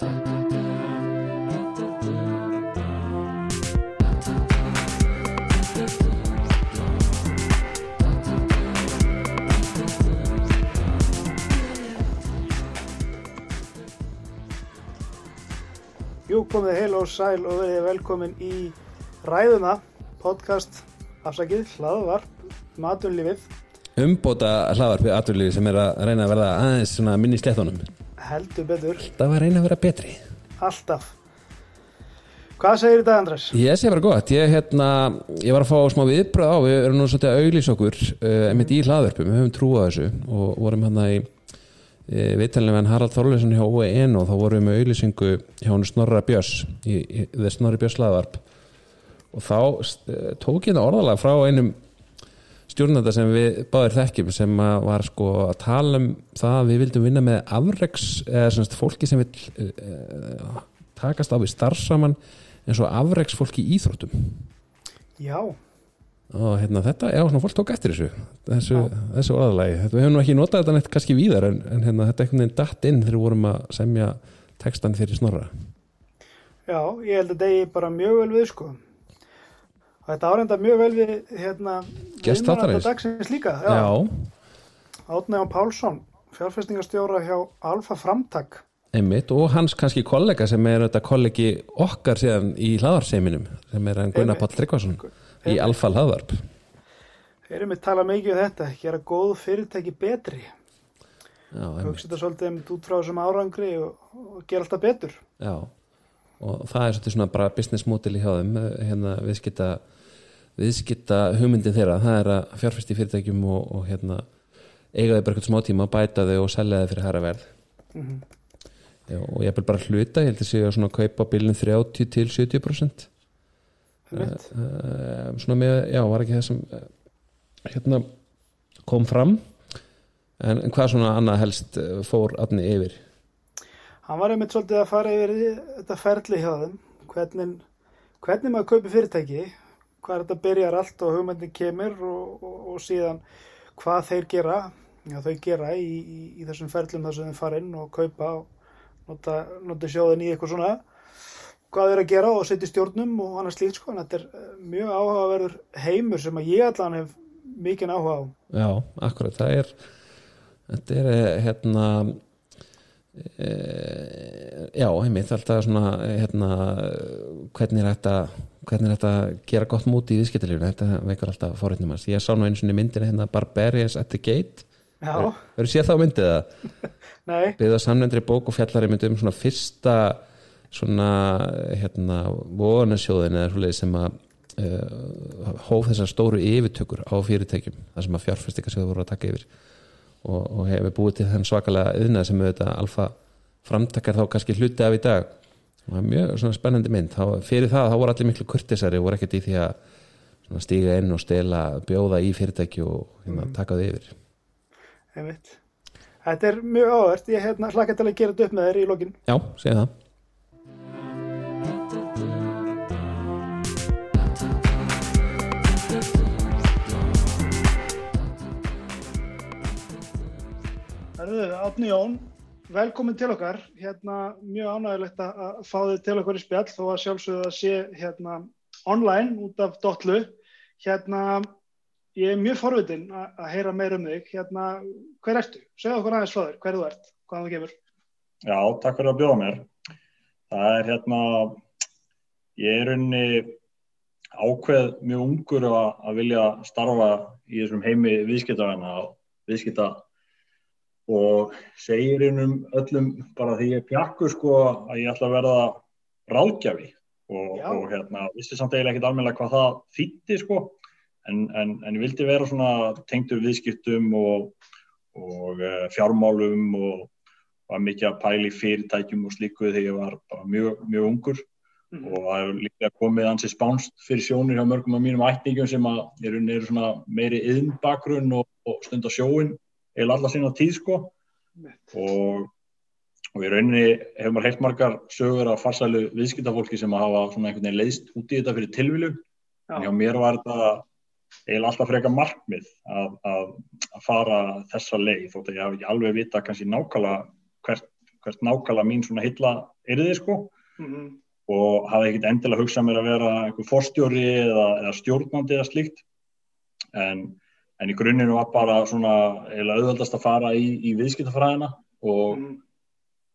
Jú, komið heil og sæl og verið velkomin í Ræðuna, podcast, afsakið, hlaðvarp, maturlífið, umbóta hlaðvarpið aturlífi sem er að reyna að verða aðeins minni í sléttunum heldur betur, var að reyna að vera betri. Alltaf. Hvað segir þetta, Andrés? ég sé bara gott, ég, hérna, ég var að fá smá viðbröð á, við erum nú svolítið að auglýsa okkur uh, einmitt í hlaðvarpum, við höfum trú á þessu og vorum hann í uh, viðtælinu með Harald Þorleifsson hjá OEN og þá vorum við með auglýsingu hjá hann Snorra Björns í, í, í Snorri Björns hlaðvarp. Og þá uh, tók ég þetta orðalega frá einum stjórnanda sem við báðir þekkjum sem var sko að tala um það að við vildum vinna með afreks eða semst fólki sem vil uh, takast á við starfsaman eins og afreks fólki í íþróttum. Já, og hérna þetta, já svona fólk tók eftir þessu þessu, þessu orðalagi, þetta, við hefum nú ekki notað þetta neitt kannski víðar en, en hérna þetta einhvern veginn datt inn þegar við vorum að semja textan fyrir snorra. Já, ég held að degi bara mjög vel við, sko. Þetta árenda mjög vel við, hérna, þáttarins. dagsins líka. Jón Pálsson, fjárfestingastjóra hjá Alfa Framtak. einmitt og hans kannski kollega sem er þetta kollegi okkar síðan í hlaðarseiminum sem er hann Gunnar. Páll Tryggvason í. Alfa hlaðvarp Erum við tala mikið um þetta, gera góð fyrirtæki betri. Hugsa þetta svolítið um út frá þessum árangri og, og gera alltaf betur. Já, og það er svona bara business model í hjá þeim eh, hérna viðskipta viðskipta hugmyndin þeirra, það er að fjárfæst í fyrirtækjum og, og hérna eiga þau bara eitthvað smá tíma, bæta þau og selja þau fyrir hæra verð. Mhm. Já, og ég vil bara hluta, ég held að sé að svona kaupa bílinn 30 til 70% Einmitt. uh, svona með, já, var ekki það sem uh, hérna kom fram. En, en hvað svona annað helst eh, fór aðni yfir? Hann var einmitt svolítið að fara yfir þetta ferli hjá þeim, hvernig, hvernig maður kaupi fyrirtæki, hvað þetta byrjar allt og hugmyndin kemur og, og, og síðan hvað þeir gera, já þau gera í, í, í þessum ferlum þar sem þeir fara inn og kaupa og nota, nota sjóðin í eitthvað svona, hvað þeir að gera og setja stjórnum og annars slíkt sko, en þetta er eh, mjög áhugaverður heimur sem að ég allan hef mikinn áhuga á. Já, akkurat, það er þetta er eh, hérna e, já, heimitt alltaf svona hérna, hvernig er þetta hvernig er þetta að gera gott múti í viðskiptalífinu, þetta vekur alltaf fórhætnum hans. Ég sá nú einu svona myndina hérna Barbarians at the Gate, Já, verður séð þá myndið það nei, byggða samnendri bók og fjallari myndum svona fyrsta svona hérna vonarsjóðin eða svoleið sem að uh, hóf þessar stóru yfirtökur á fyrirtækjum þar sem að fjárfestingasjóður voru að taka yfir. Og, og hefur búið til þenn svakalega yðnað sem auðvitað alfa framtakar þá kannski hluti af í dag. og það er mjög spennandi mynd. Þá, fyrir það þá voru allir miklu kurtisari og voru ekkert í því að stíga inn og stela bjóða í fyrirtæki og hérna, taka þau yfir. Einmitt. Þetta er mjög áhvert, ég hérna hlakka til að gera þetta upp með þeir í lokin. Já, segja það. Herðu, Átni Jón, velkomin til okkar. Hérna, mjög ánægilegt að fá þið til okkar í spjall þó að sjálfsögðu að sé hérna online út af Dotlu. Hérna, ég er mjög forvitin að heyra meira um þig. Hérna, hver ertu? Segðu okkur aðeins frá þér, hver þú ert, hvaðan þú kemur. Já, takk fyrir að bjóða mér. Það er hérna, ég er unni ákveð mjög ungur að, að vilja starfa í þessum heimi viðskiptavena og viðskipta og segir innum öllum bara því ég pjakku sko að ég ætla að verða ráðgjafi. Og, og hérna, vissi samt eiginlega ekkit almennilega hvað það þýtti sko en, en, en ég vildi vera svona tengdur viðskiptum og, og uh, fjármálum og var mikið að pæla í fyrirtækjum og slíku þegar ég var bara mjög, mjög ungur. Mhm. og það hefur líka komið ansi spánst fyrir sjónir hjá mörgum af mínum ætningum sem að eru, eru meiri yðnbakgrunn og, og stund á sjóin eða alla sína tíð sko. Og, og í rauninni hefur maður heilt margar sögur af farsælu viðskiptafólki sem að hafa svona einhvern veginn leiðst út í þetta fyrir tilviljum en hjá mér var þetta eiginlega alltaf freka markmið að, að, að fara þessa leið þótt að ég hafi ekki alveg vita kannski nákvæmlega hvert, hvert nákvæmlega mín svona hitla erði sko. Mm -hmm. og hafði ekkert endilega hugsað mér að vera einhver forstjóri eða, eða stjórnandi eða slíkt. En, en í grunninu var bara svona eiginlega auðvöldast að fara í, í viðskiptafræðina og, Mm.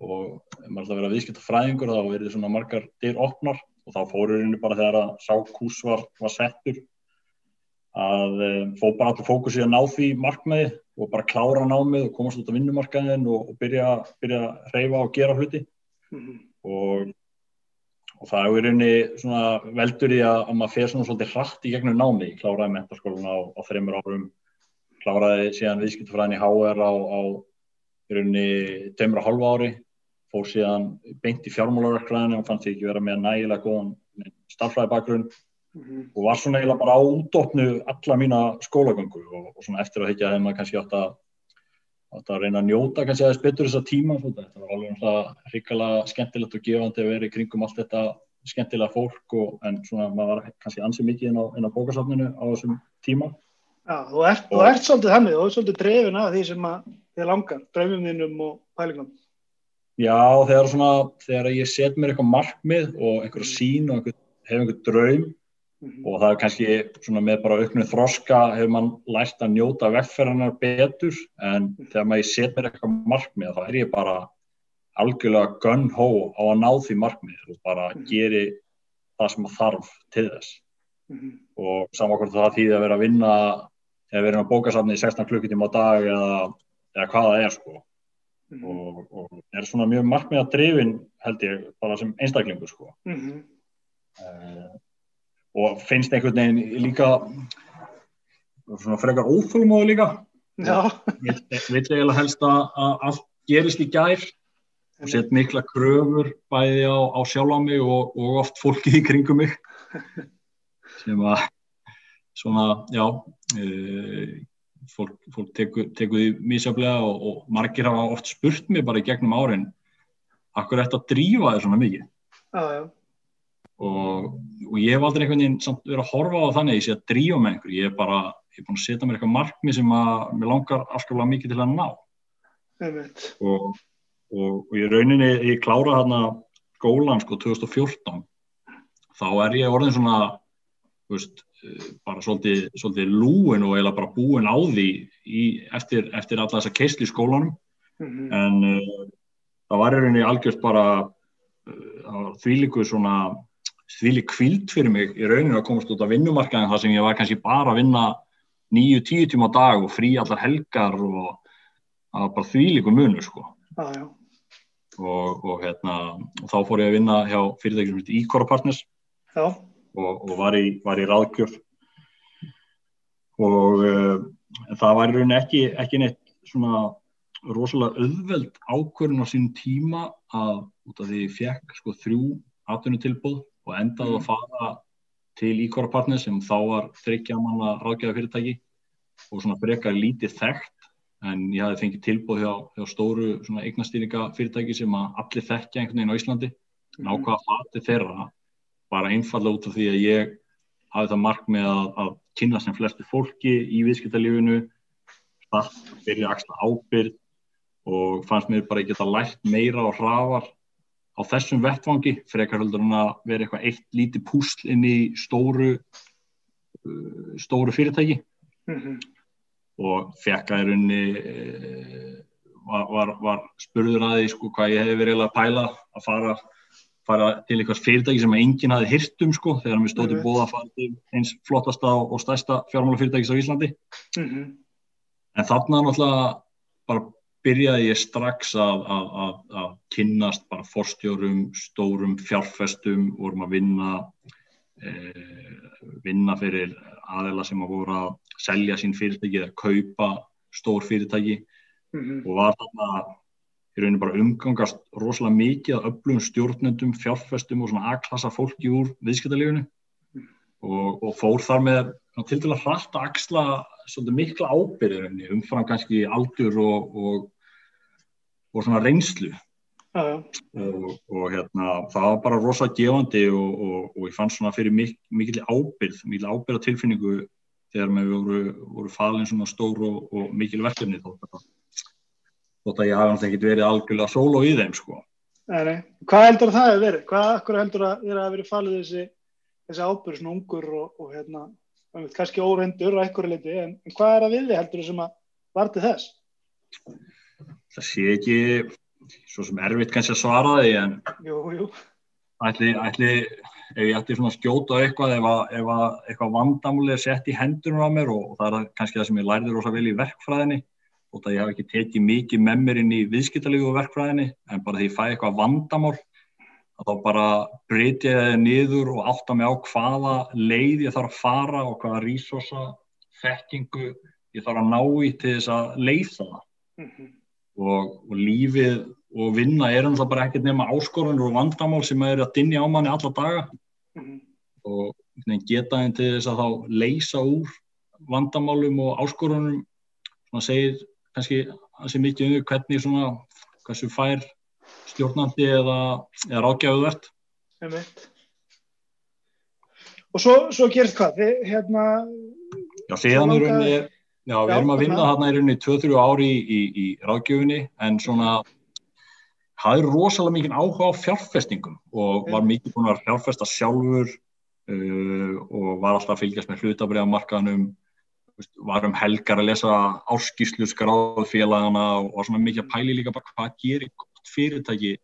og ef maður ætla að vera viðskiptafræðingur þá verður svona margar dyr opnar og þá fóru henni bara þegar að sá kús var, var settur að um, fó bara allir fókusi að ná því markmiði og bara klára námið og komast út á vinnumarkaðin og, og byrja, byrja að reyfa og gera hluti Mhm. og, og það er í rauninni svona veldur í að, að maður fer svona svolítið hratt í gegnum námi, kláraði mentaskólan á, á þreymur árum, kláraði síðan viðskiptafræðin í HR á, á í rauninni tveimur og hálfa ári, fór síðan beint í fjármálaverkræðinu og fannst ekki vera með nægilega góðan starfræði bakgrunn Mhm. og var svona eiginlega bara á útdóknu alla mína skólagöngu og, og svona eftir að higgja hefði maður kannski átt að, átt að reyna að njóta kannski aðeins betur þessa tíma þetta var alveg náttúrulega hrikalega skemmtilegt og gefandi að vera í kringum allt þetta skemmtilega fólk og, en svona maður var kannski ansið mikið inn á, inn á bókasafninu á þessum tíma Já, þú ert, þú ert svolítið þannig, þú ert svolítið drefin af því sem þið langar, draumum þínum og pælingum. Já, þegar svona, þegar ég set mér eitthvað markmið og einhverja sín og einhver, hef einhver draum Mhm. og það er kannski svona með bara auknu þroska hefur mann lært að njóta vegferðanar betur en þegar maður set mér eitthvað markmið þá er ég bara algjörlega gun-ho á að ná því markmið og bara geri það sem þarf til þess Mhm. og saman hvort það þýði að vera að vinna eða vera inn á bókasafni í 16 klukkutíma á dag eða, eða hvað það er sko Mhm. og, og er svona mjög markmiða drifin held ég bara sem einstaklingur sko Mhm. Og finnst einhvern veginn líka svona frekar óþólmóðu líka. Vill eiginlega helst að allt gerist í gær og set mikla kröfur bæði á, á sjálf á mig og, og oft fólkið í kringum mig. Sem að svona, já uh, fólk, fólk tekur, tekur því mísjaflega og, og margir hafa oft spurt mig bara í gegnum árin akkur þetta drífa þér svona mikið? Já, já. Og, og ég hef aldrei einhvern veginn samt verið að horfa á þannig ég sé að drífa með einhver ég er bara, ég er búin að setja mér eitthvað markmið sem að mér langar afskaplega mikið til að ná. Og, og, og ég rauninni, ég klára þarna skólan sko 2014 þá er ég orðin svona veist, eh, bara svolítið, svolítið lúin og eiginlega bara búin á því í, eftir, eftir alla þessa keisli í skólanum. Mhm. en uh, það var í rauninni algjört bara uh, þvílíku svona þvílík kvíld fyrir mig í rauninni að komast út á vinnumarkaðin þar sem ég var kannski bara að vinna nýju, tíu tíma á dag og frí allar helgar og það var bara þvílíku munur sko. Já. og, og, hérna, og þá fór ég að vinna hjá heitir Ecora Partners. Já, og, og var, í, var í ráðgjöf. Og uh, það var í rauninni ekki, ekki neitt svona rosalega auðveld ákvörðun á sínum tíma að út af því ég fekk sko þrjú atvinnutilbúð og endaði að fara til Ecora Partners sem þá var þryggja manna ráðgjöfa fyrirtæki og svona frekar lítið þekkt. En ég hafði fengið tilbúð hjá, hjá stóru svona eignastýringa fyrirtæki sem að allir þekkja einhvern veginn á Íslandi. Nákvæða fati þeirra bara einfallega út af því að ég hafi það mark með að, að kynna sem flestu fólki í viðskiptalífinu byrja að axla ábyrð og fannst mér bara ekki að lært meira og hraðar á þessum vettvangi frekar heldur en að vera eitthvað eitt lítið púsl inn í stóru uh, stóru fyrirtæki Mhm. og fekk að í rauninni eh, var, var, var spurður að því sko hvað ég hefði verið að pæla að fara, fara til eitthvað fyrirtæki sem enginn hafi hirt um sko þegar við stóðum Einmitt. bóða að fara til eins flottasta og stærsta fjármálafyrirtækis á Íslandi Mhm. en þarna náttúrulega bara byrjaði ég strax að, að, að, að kynnast bara forstjórum, stórum fjárfestum, vorum að vinna eh, vinna fyrir aðeila sem að voru að selja sín fyrirtæki eða kaupa stór fyrirtæki Mhm. og var þarna í rauninu bara umgangast rosalega mikið af öflugum stjórnendum, fjárfestum og svona A-klassa fólki úr viðskiptalífinu og, og fór þar með til að hratt að axla svolítið mikla ábyrðir umfram kannski aldur og, og, og svona reynslu já. og, og hérna, það var bara rosalega gefandi og, og, og ég fann svona fyrir mik mikil ábyrð, mikil ábyrða tilfinningu þegar með voru, voru falin svona stór og, og mikil verkefni þá bara þótt að ég hafa náttúrulega ekkert verið algjörlega solo í þeim sko. Nei, nei. Hvað heldur það að verið? Hvað akkur heldur að þér að verið falið þessi, þessi ábyrg svona ungur og, og hérna, kannski óreindur og ekkur en, en hvað er að við heldur sem að varti þess? Það sé ekki svo sem erfitt kannski að svara því en jú, jú. Ætli, ætli, ef ég ætti svona að skjóta eitthvað ef, að, ef að eitthvað vandamuleg er sett í hendunum á mér og, og það er kannski það sem ég lærði rosa vel í verkfræðinni og það ég hef ekki tekið mikið með mér inn í viðskiptalígu verkfræðinni en bara því ég fæ eitthvað vandamál að þá bara breyti ég það niður og átta mig á hvaða leið ég þarf að fara og hvaða resursa, þekkingu ég þarf að ná í til þess að leysa það mm -hmm. Og, og lífið og vinna er um það bara ekkert nema áskorunur og vandamál sem er að dinja á manni alla daga mm -hmm. og geta henni til þess að þá leysa úr vandamálum og áskorunum svona segir kannski hansi mikið um hvernig svona, hversu fær stjórnandi eða, eða rákjáðuvert. Og svo, svo gerist hvað? Þið, hérna, já, síðan er rauninni, já, við erum að vinna þarna í rauninni 2-3 ári í, í, í rákjöfunni en svona það er rosalega mikið áhuga á fjárfestingum og var mikið búin að fjárfesta sjálfur uh, og var alltaf að fylgjast með hlutabriðamarkaðanum var um helgar að lesa áskýslu skráðfélagana og var svona mikið að pæli líka bara hvað gerir gott fyrirtæki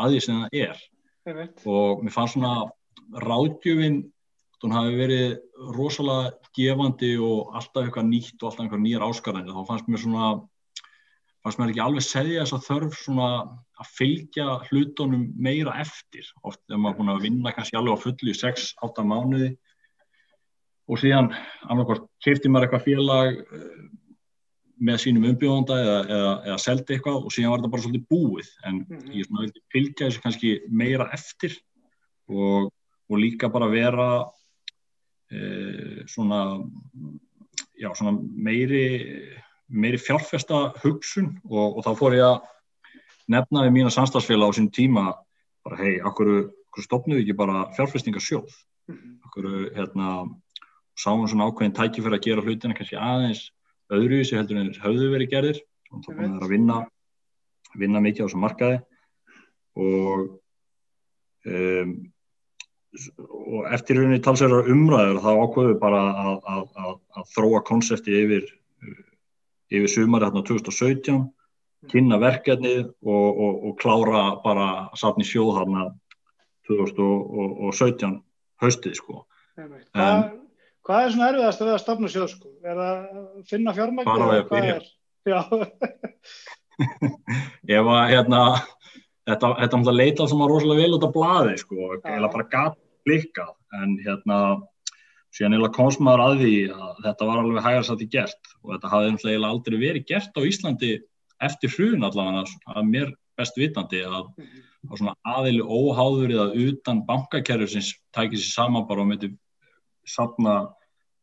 að því sem það er. Einmitt. og mér fannst svona ráðgjöfin hún hafi verið rosalega gefandi og alltaf eitthvað nýtt og alltaf eitthvað nýjar áskarðanir þá fannst mér svona fannst mér ekki alveg segja þess að þörf svona að fylgja hlutunum meira eftir oft ef maður búin að vinna kannski alveg á fullu í 6-8 mánuði og síðan annarkort kefti maður eitthvað félag eh, með sínum umbjóðanda eða, eða, eða seldi eitthvað og síðan var þetta bara svolítið búið en mm -hmm. ég vildi fylgja þessu kannski meira eftir og, og líka bara vera svona, já, svona meiri, meiri fjárfesta hugsun og, og þá fór ég að nefna við mína samstagsfélag á sín tíma bara hei, okkur, stopnum við ekki bara fjárfestingarsjóð? Okkur hérna sáum svona ákveðin tækifæri að gera hlutina kannski aðeins öðruvísi heldur en höfðu verið gerðir. Og þá búin það að vinna vinna mikið á þessum markaði og um, og eftir rauninni talsverðar umræður þá ákveðu bara að, að, að, að þróa konsepti yfir yfir sumari hérna 2017 kynna verkefnið og, og, og klára bara í sjóð hérna 2017 haustið sko en Hvað er svona erfiðast að við að stafna sjóð sko? Er að finna fjármækni? Bara að byrja. Já. Ef að hérna, þetta, þetta um það leita sem að rosalega vel út af blaði sko, eða bara gata blikkað, en hérna, síðan eða komst maður að því að þetta var alveg hægarsætti gert og þetta hafði eiginlega aldrei verið gert á Íslandi eftir hrun allavega að mér best vitandi að, að svona aðili óháður eða utan bankakerfur sem tækir sér saman bara og myndi sapna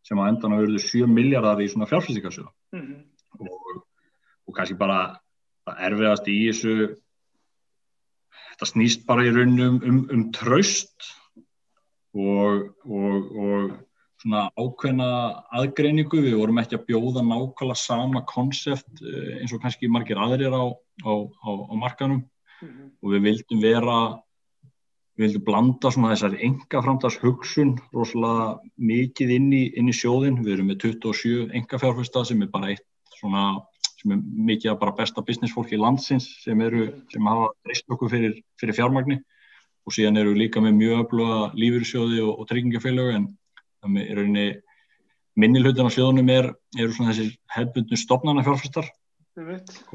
sem á endan að verður 7 miljardar í svona fjárfæstingarsjóð mm -hmm. og, og kannski bara það erfiðast í þessu þetta snýst bara í raunum um, um tröst og, og, og svona ákveðna aðgreiningu, við vorum ekki að bjóða nákvæmlega sama konsept eh, eins og kannski margir aðrir á, á, á, á markanum mm -hmm. og við vildum vera við vildum blanda svona þessari enga framtags hugsun rosalega mikið inn í, inn í sjóðin, við erum með 27 enga fjárfesta sem er bara eitt svona, sem er mikið að bara besta businessfólki í landsins sem eru, sem hafa reist okkur fyrir, fyrir fjármagni og síðan eru líka með mjög öfluga lífyrirsjóði og, og tryggingafélög en það er rauninni minni hlutin á sjóðunum er, eru svona þessi hefbundnu stopnarna fjárfestar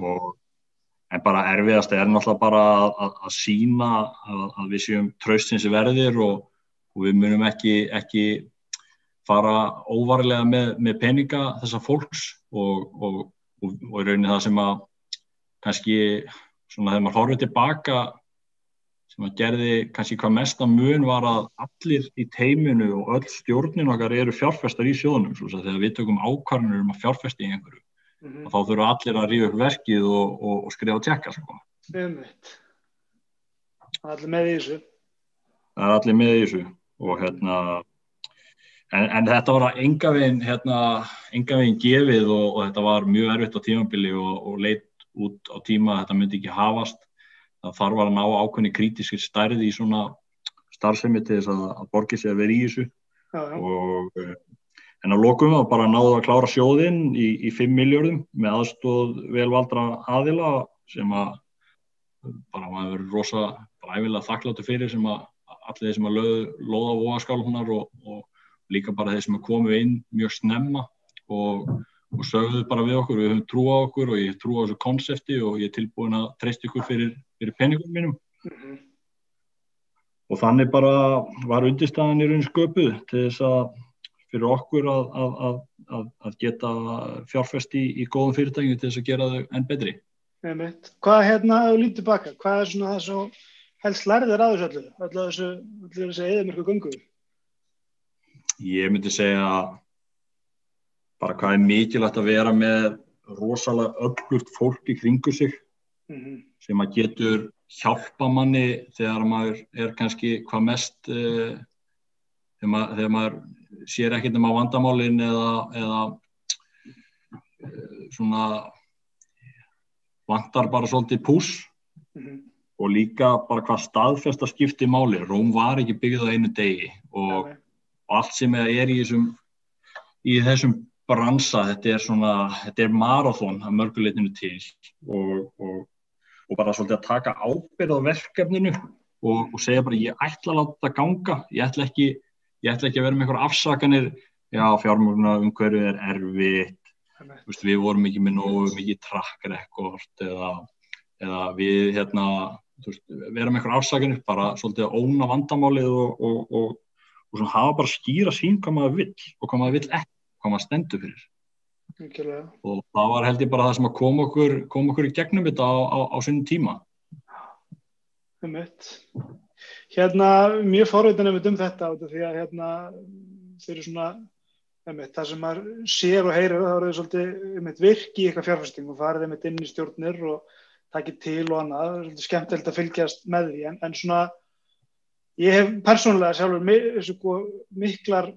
og en bara erfiðast er náttúrulega bara að, að, að sína að, að við séum tröstins verðir og, og við munum ekki, ekki fara óvarlega með, með peninga þessa fólks og, og, og í rauninni það sem að kannski svona þegar maður horfið tilbaka sem að gerði kannski hvað mesta mun var að allir í teiminu og öll stjórnin okkar eru fjárfestar í sjónum þegar við tökum ákvarðanur um að fjárfesta í einhverju mm -hmm. og þá þurfa allir að ríða upp verkið og, og, og skrifa og tjekka sko. Allir með í þessu Það er allir með í þessu og hérna en, en þetta var að enga veginn hérna, enga veginn gefið og, og þetta var mjög erfitt á tímabili og leit út á tíma að þetta myndi ekki hafast það þarf að ná ákveðni krítiskir stærði í svona starfsemi til þess að, að borgi sig að vera í þessu Já, já. og eh, en að lokum við bara náðu að klára sjóðinn í, í 5 miljörðum með aðstóð velvaldra aðila sem að bara maður verður rosa bara æfilega þakkláttu fyrir sem að allir þeir sem að löðu, loða voðaskálunar og, og líka bara þeir sem að komu inn mjög snemma og, og sögðu bara við okkur, við höfum trú á okkur og ég trú á þessu konsepti og ég er tilbúin að treyst ykkur fyrir, fyrir peningum mínum Mhm. og þannig bara var undirstæðan í raun sköpuð til þess að fyrir okkur að, að, að, að, að geta fjárfest í, í góðum fyrirtækjum til þess að gera þau enn betri. Einmitt. Hvað hérna, ef þú lítið baka, hvað er svona það sem helst lærðir að þessu öllu, öllu þessu, öllu þessu eðamörku göngu? Ég myndi segja bara hvað er mikilvægt að vera með rosalega öllurt fólk í kringu sig Mm -hmm. sem að getur hjálpa manni þegar maður er kannski hvað mest uh, þegar, maður, þegar maður sér ekkert um á vandamálin eða, eða uh, svona vantar bara svolítið pús Mm -hmm. og líka bara hvað staðfesta skipti máli. Róm var ekki byggð á einu degi og, og allt sem er í þessum, í þessum bransa, þetta er svona, þetta er marathón að mörguleitinu til og, og, og bara svolítið að taka ábyrð á verkefninu og, og segja bara ég ætla að láta það ganga, ég ætla ekki, ég ætla ekki að vera með einhver afsakanir, já fjármöguna um hverju er erfitt, Vist, við vorum ekki með nógu mikið track record eða, eða við hérna, veist, vera með einhver afsakanir, bara svolítið að óna vandamálið og, og svona hafa bara skýra sín hvað maður vill og hvað maður vill ekki, hvað maður stendur fyrir. Og það var held ég bara það sem að koma okkur, kom okkur í gegnum þetta á, á, á sínum tíma. Einmitt. Hérna, mjög forvitin um þetta út af því að hérna fyrir svona einmitt, það sem maður sér og heyrir þá eru svolítið einmitt, virki í eitthvað fjárfæsting og farið einmitt inn í stjórnir og takið til og annað, það er svolítið skemmtilegt að fylgjast með því. En, en svona ég hef persónulega sjálfur sko, miklar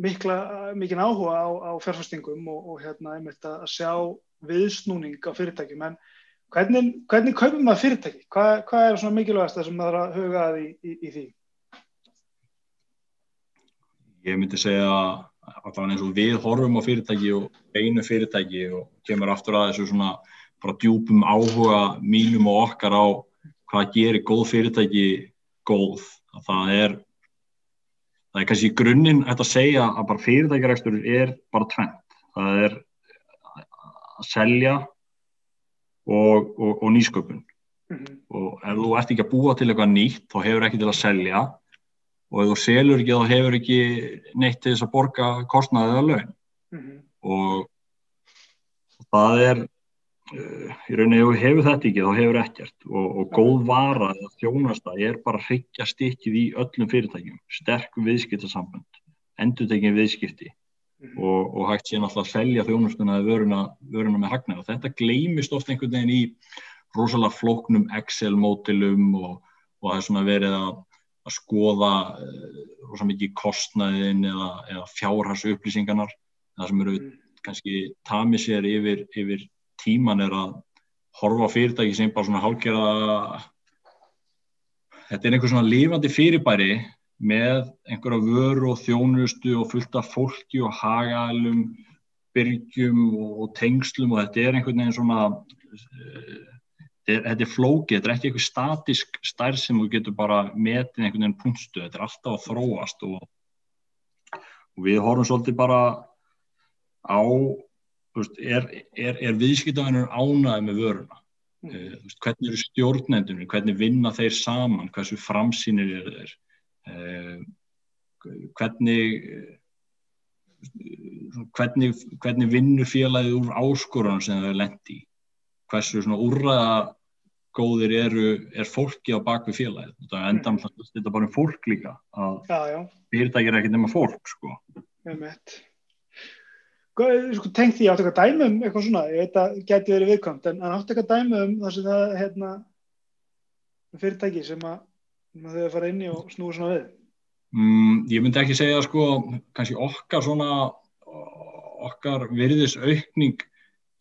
mikla, mikinn áhuga á, á fjárfæstingum og, og hérna einmitt að sjá viðsnúning á fyrirtækjum en hvernig, hvernig kaupum maður fyrirtæki? Hvað, hvað er svona mikilvægast það sem maður að huga að í, í, í því? Ég myndi segja er eins og við horfum á fyrirtæki og einu fyrirtæki og kemur aftur að þessu svona bara djúpum áhuga mínum og okkar á hvað gerir góð fyrirtæki góð. Að það er það er kannski í grunninn að segja að bara fyrirtækjarækstur er bara tvent. Það er að selja og, og, og nýsköpun. Mm -hmm. Og ef þú ert ekki að búa til eitthvað nýtt, þá hefur ekki til að selja og ef þú selur ekki, þá hefur ekki neitt til þess að borga kostnaðið eða laun. Mm -hmm. Og það er, í rauninni, ef þú hefur þetta ekki, þá hefur ekkert. Og, og góð vara eða þjónasta er bara að hryggja stikkið í öllum fyrirtækjum. Sterk viðskiptasambönd, endutekin viðskipti. Og, og hægt síðan alltaf að selja þjónustuna eða vöruna, vöruna með hagnar og þetta gleymist oft einhvern veginn í rosalega flóknum Excel-mótilum og, og það er svona verið að, að skoða uh, rosalega mikið kostnaðin eða, eða fjárhærs upplýsingarnar það sem eru kannski tamið sér yfir, yfir tíman er að horfa fyrirtæki sem bara svona hálgjörða þetta er einhver svona lifandi fyrirbæri með einhverja vöru og þjónustu og fullt af fólki og hagalum, byrgjum og tengslum og þetta er einhvern veginn svona er, þetta er flókið, þetta er ekki einhver statisk stærð sem þú getur bara metið einhvern veginn punktstu, þetta er alltaf að þróast og, og við horfum svolítið bara á veist, er, er, er viðskiptaðinur ánaði með vöruna? Mm. veist, hvernig eru stjórnendunir, hvernig vinna þeir saman, hversu framsýnir eru þeir? Uh, hvernig hvernig, hvernig vinnur félagið úr áskorunum sem er lendi hversu svona úrraða góðir eru, er fólki á bakvið félagið? Það er endan mm. þetta bara um fólk líka að fyrirtækir er ekkert nema fólk sko. sko tengt því áttu eitthvað dæmum eitthvað svona, ég veit að geti verið viðkvæmt en áttu eitthvað dæmum þar sem það hérna, fyrirtæki sem að þau að fara inn í og snúa svona við? Mm, ég myndi ekki segja sko, kannski okkar svona okkar virðis aukning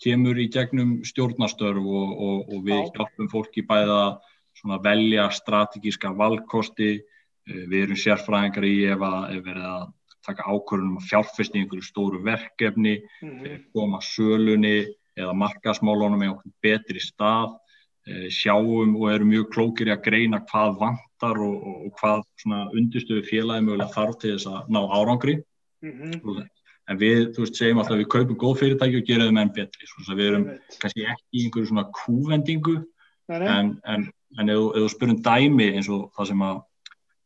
kemur í gegnum stjórnastörf og, og, og við Já. hjálpum fólki bæða að velja strategíska valkosti, Eh, við erum sérfræðingar í ef að ef að taka ákvörðunum að fjárfesti í einhverju stóru verkefni, Mhm. koma sölunni eða markasmálunum með okkur betri stað, eh, sjáum og erum mjög klókir í að greina hvað vantar og, og, hvað svona undirstöðu félagi mögulega þarf til þess að ná árangri. Mhm. En við, þú veist, segjum alltaf við kaupum góð fyrirtæki og gerum þeim enn betri. Við erum kannski ekki í einhverju svona kúvendingu en, en, en ef, þú- spurum dæmi eins og það sem að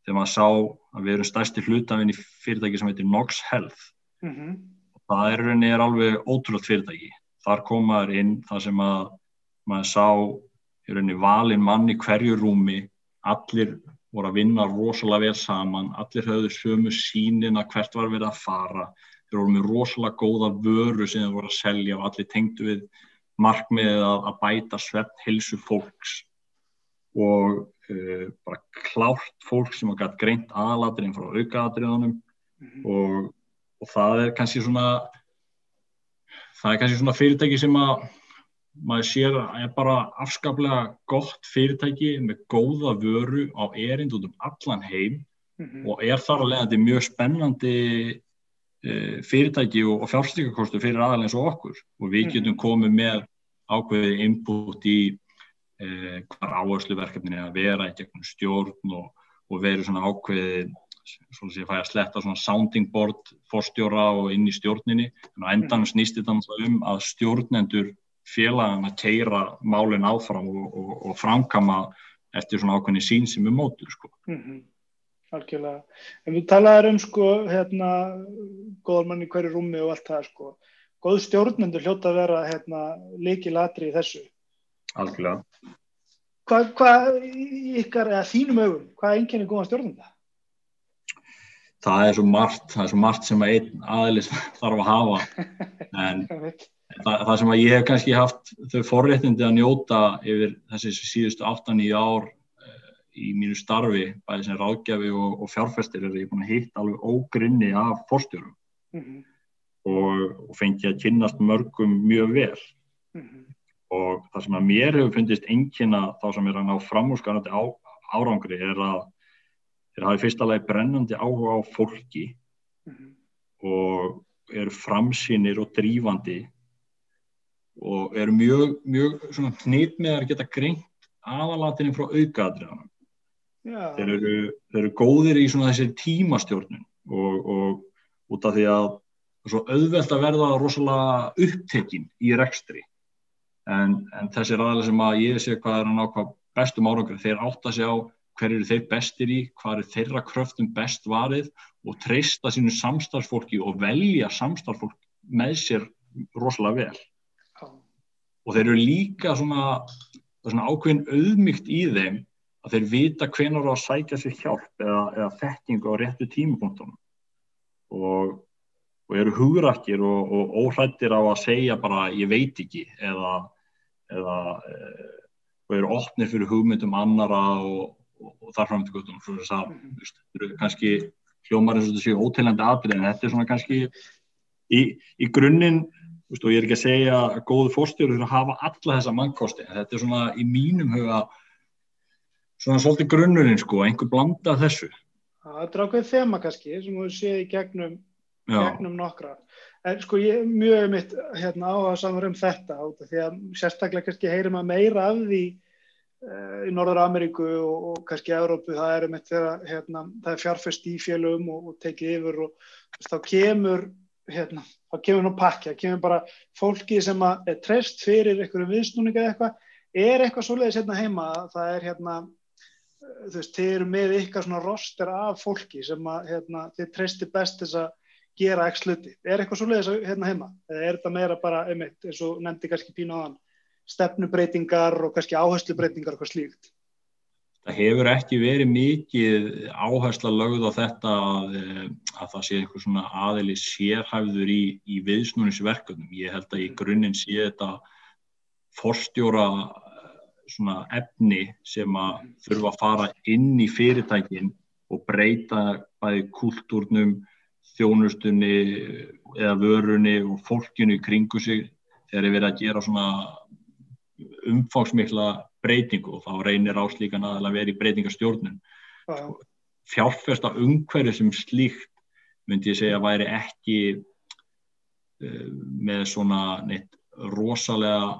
þegar maður sá að við erum stærsti hlutafinn í fyrirtæki sem heitir Nox Health. Mhm. það er, í rauninni er alveg ótrúlegt fyrirtæki. Þar kom maður inn það sem að maður sá valin mann í hverju rúmi. Allir voru að vinna rosalega vel saman. Allir höfðu sömu sínina hvert var verið að fara. Þeir voru með rosalega góða vöru sem þeir voru að selja og allir tengdu við markmiðið að, að bæta svepp hilsu fólks. Og uh, bara klárt fólk sem að gætt greint aðalatriðin frá aukaðatriðunum Mhm. og, og það er kannski svona það er kannski svona fyrirtæki sem að maður sér að er bara afskaplega gott fyrirtæki með góða vöru á erind út um allan heim Mhm. og er þar að leiðandi mjög spennandi uh, fyrirtæki og, og fjárstrykakostu fyrir aðalega eins og okkur og við Mhm. getum komið með ákveðið input í uh, hvar áhersluverkefnin er að vera í gegnum stjórn og, og veru svona ákveðið svona sem ég fæ að sletta svona sounding board forstjóra og inn í stjórninni en á endanum snýst þetta um að stjórnendur félagan að keira málinn áfram og, og, og framkama eftir svona ákveðni sín sem er mótur sko. Mhm. Algjörlega. En við talaðum um sko, hérna, góðar mann í hverju rúmi og allt það sko. Góð stjórnendur hljóta að vera hérna, leiki latri í þessu. Algjörlega. Hvað hva, ykkar, eða þínum augum, hvað er einkenni góða stjórnenda? Það er svo margt, það er svo margt sem að einn aðlis þarf að hafa en það, það sem að ég hef kannski haft þau forréttindi að njóta yfir þessi síðustu 8-9 ár eh, í mínu starfi, bæði sem ráðgjafi og, og fjárfestir er ég búin að hitta alveg ógrinni af forstjórum Mm -hmm. og, og fengi að kynnast mörgum mjög vel Mm -hmm. Og það sem að mér hefur fundist einnkynna þá sem er að ná framúrskarandi á, árangri er að þeir hafi fyrsta lagi brennandi áhuga á fólki Mm -hmm. og eru framsýnir og drífandi og eru mjög, mjög hnit með að geta greint aðalatinni frá aukaðriðanum. Þeir eru, þeir eru góðir í þessi tímastjórnun og, og út af því að það er svo auðvelt að verða rosalega upptekinn í rekstri en, en þessir aðalega sem að ég sé hvað er að ná hvað bestum árangur þeir átta sig á hver eru þeir bestir í, hvað er þeirra kröftum best varið og treysta sínu samstarfsfólki og velja samstarfsfólk með sér rosalega vel. Og þeir eru líka svona, svona ákveðin auðmygt í þeim að þeir vita hvenar á að sækja sér hjálp eða, eða þekkingu á réttu tímapunktunum og, og eru hugrakkir og, og óhrættir á að segja bara ég veit ekki eða, eða e, og eru opnir fyrir hugmyndum annara og, og, og þar fram til guttum svo þess að Mhm. þetta eru kannski hljómar eins og séu óteilandi atrið en þetta er svona kannski í, í grunninn Veist, og ég er ekki að segja að góðu fórstjóru þurfa að hafa alla þessa mannkosti en þetta er svona í mínum huga svona svolítið grunnurinn sko, einhver blanda þessu Það er ákveð þema kannski sem við séð í gegnum, gegnum nokkra. En sko ég er mjög mitt hérna, áhuga samar um þetta því að sérstaklega kannski heyrim að meira af því uh, í Norður Ameríku og, og kannski Európu það er þegar hérna, það er fjárfest í fjölum og, og tekið yfir og veist, þá kemur hérna, þá kemur nú pakki, það kemur bara fólki sem að er treyst fyrir einhverju viðsnúninga eða eitthvað, er eitthvað svoleiðis hérna heima, það er hérna þú veist, þið eru með ykkar svona roster af fólki sem að hérna, þið treystir best þess að gera ekki sluti. Er eitthvað svoleiðis hérna heima? Eða er þetta meira bara, einmitt, eins og nefndi kannski pínu þann, stefnubreitingar og kannski áherslubreitingar og eitthvað slíkt? það hefur ekki verið mikið áhersla lögð á þetta að, eh, að það sé einhver svona aðili sérhæfður í, í viðsnúnisverkunum. Ég held að í grunninn sé þetta forstjóra svona efni sem að þurfa að fara inn í fyrirtækin og breyta bæði kultúrnum, þjónustunni eða vörunni og fólkinu í kringu sig þegar ég verið að gera svona umfangsmikla breytingu og þá reynir áslíkan að vera í breytingastjórnun fjárfesta umhverju sem slíkt myndi ég segja að væri ekki uh, með svona neitt rosalega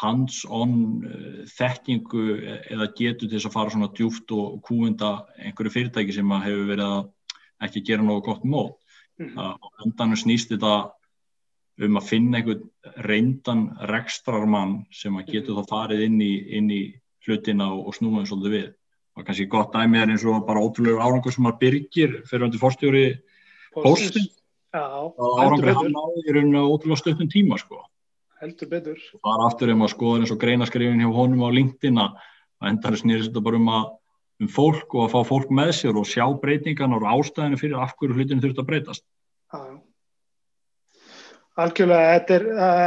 hands-on uh, þekkingu eða getur til þess að fara svona djúft og kúunda einhverju fyrirtæki sem hefur verið að ekki gera nógu gott mót. Mm. Að endanum snýst þetta um að finna einhvern reyndan rekstrarmann sem að getur þá farið inn í, inn í hlutina og, og snúið svolítið við. Og kannski gott dæmi er eins og bara ótrúlega árangur sem að byrgir fyrir hundi fórstjóri póstin. Já, árangur hann náði í rauninu ótrúlega stöttum tíma sko heldur betur. Það er aftur um að skoða eins og greinaskrifin hjá honum á LinkedIn að endar snýrist þetta bara um, að, um fólk og að fá fólk með sér og sjá breytingan og ástæðinu fyrir af hverju hlutinu þurft að breytast. Algjörlega, þetta er,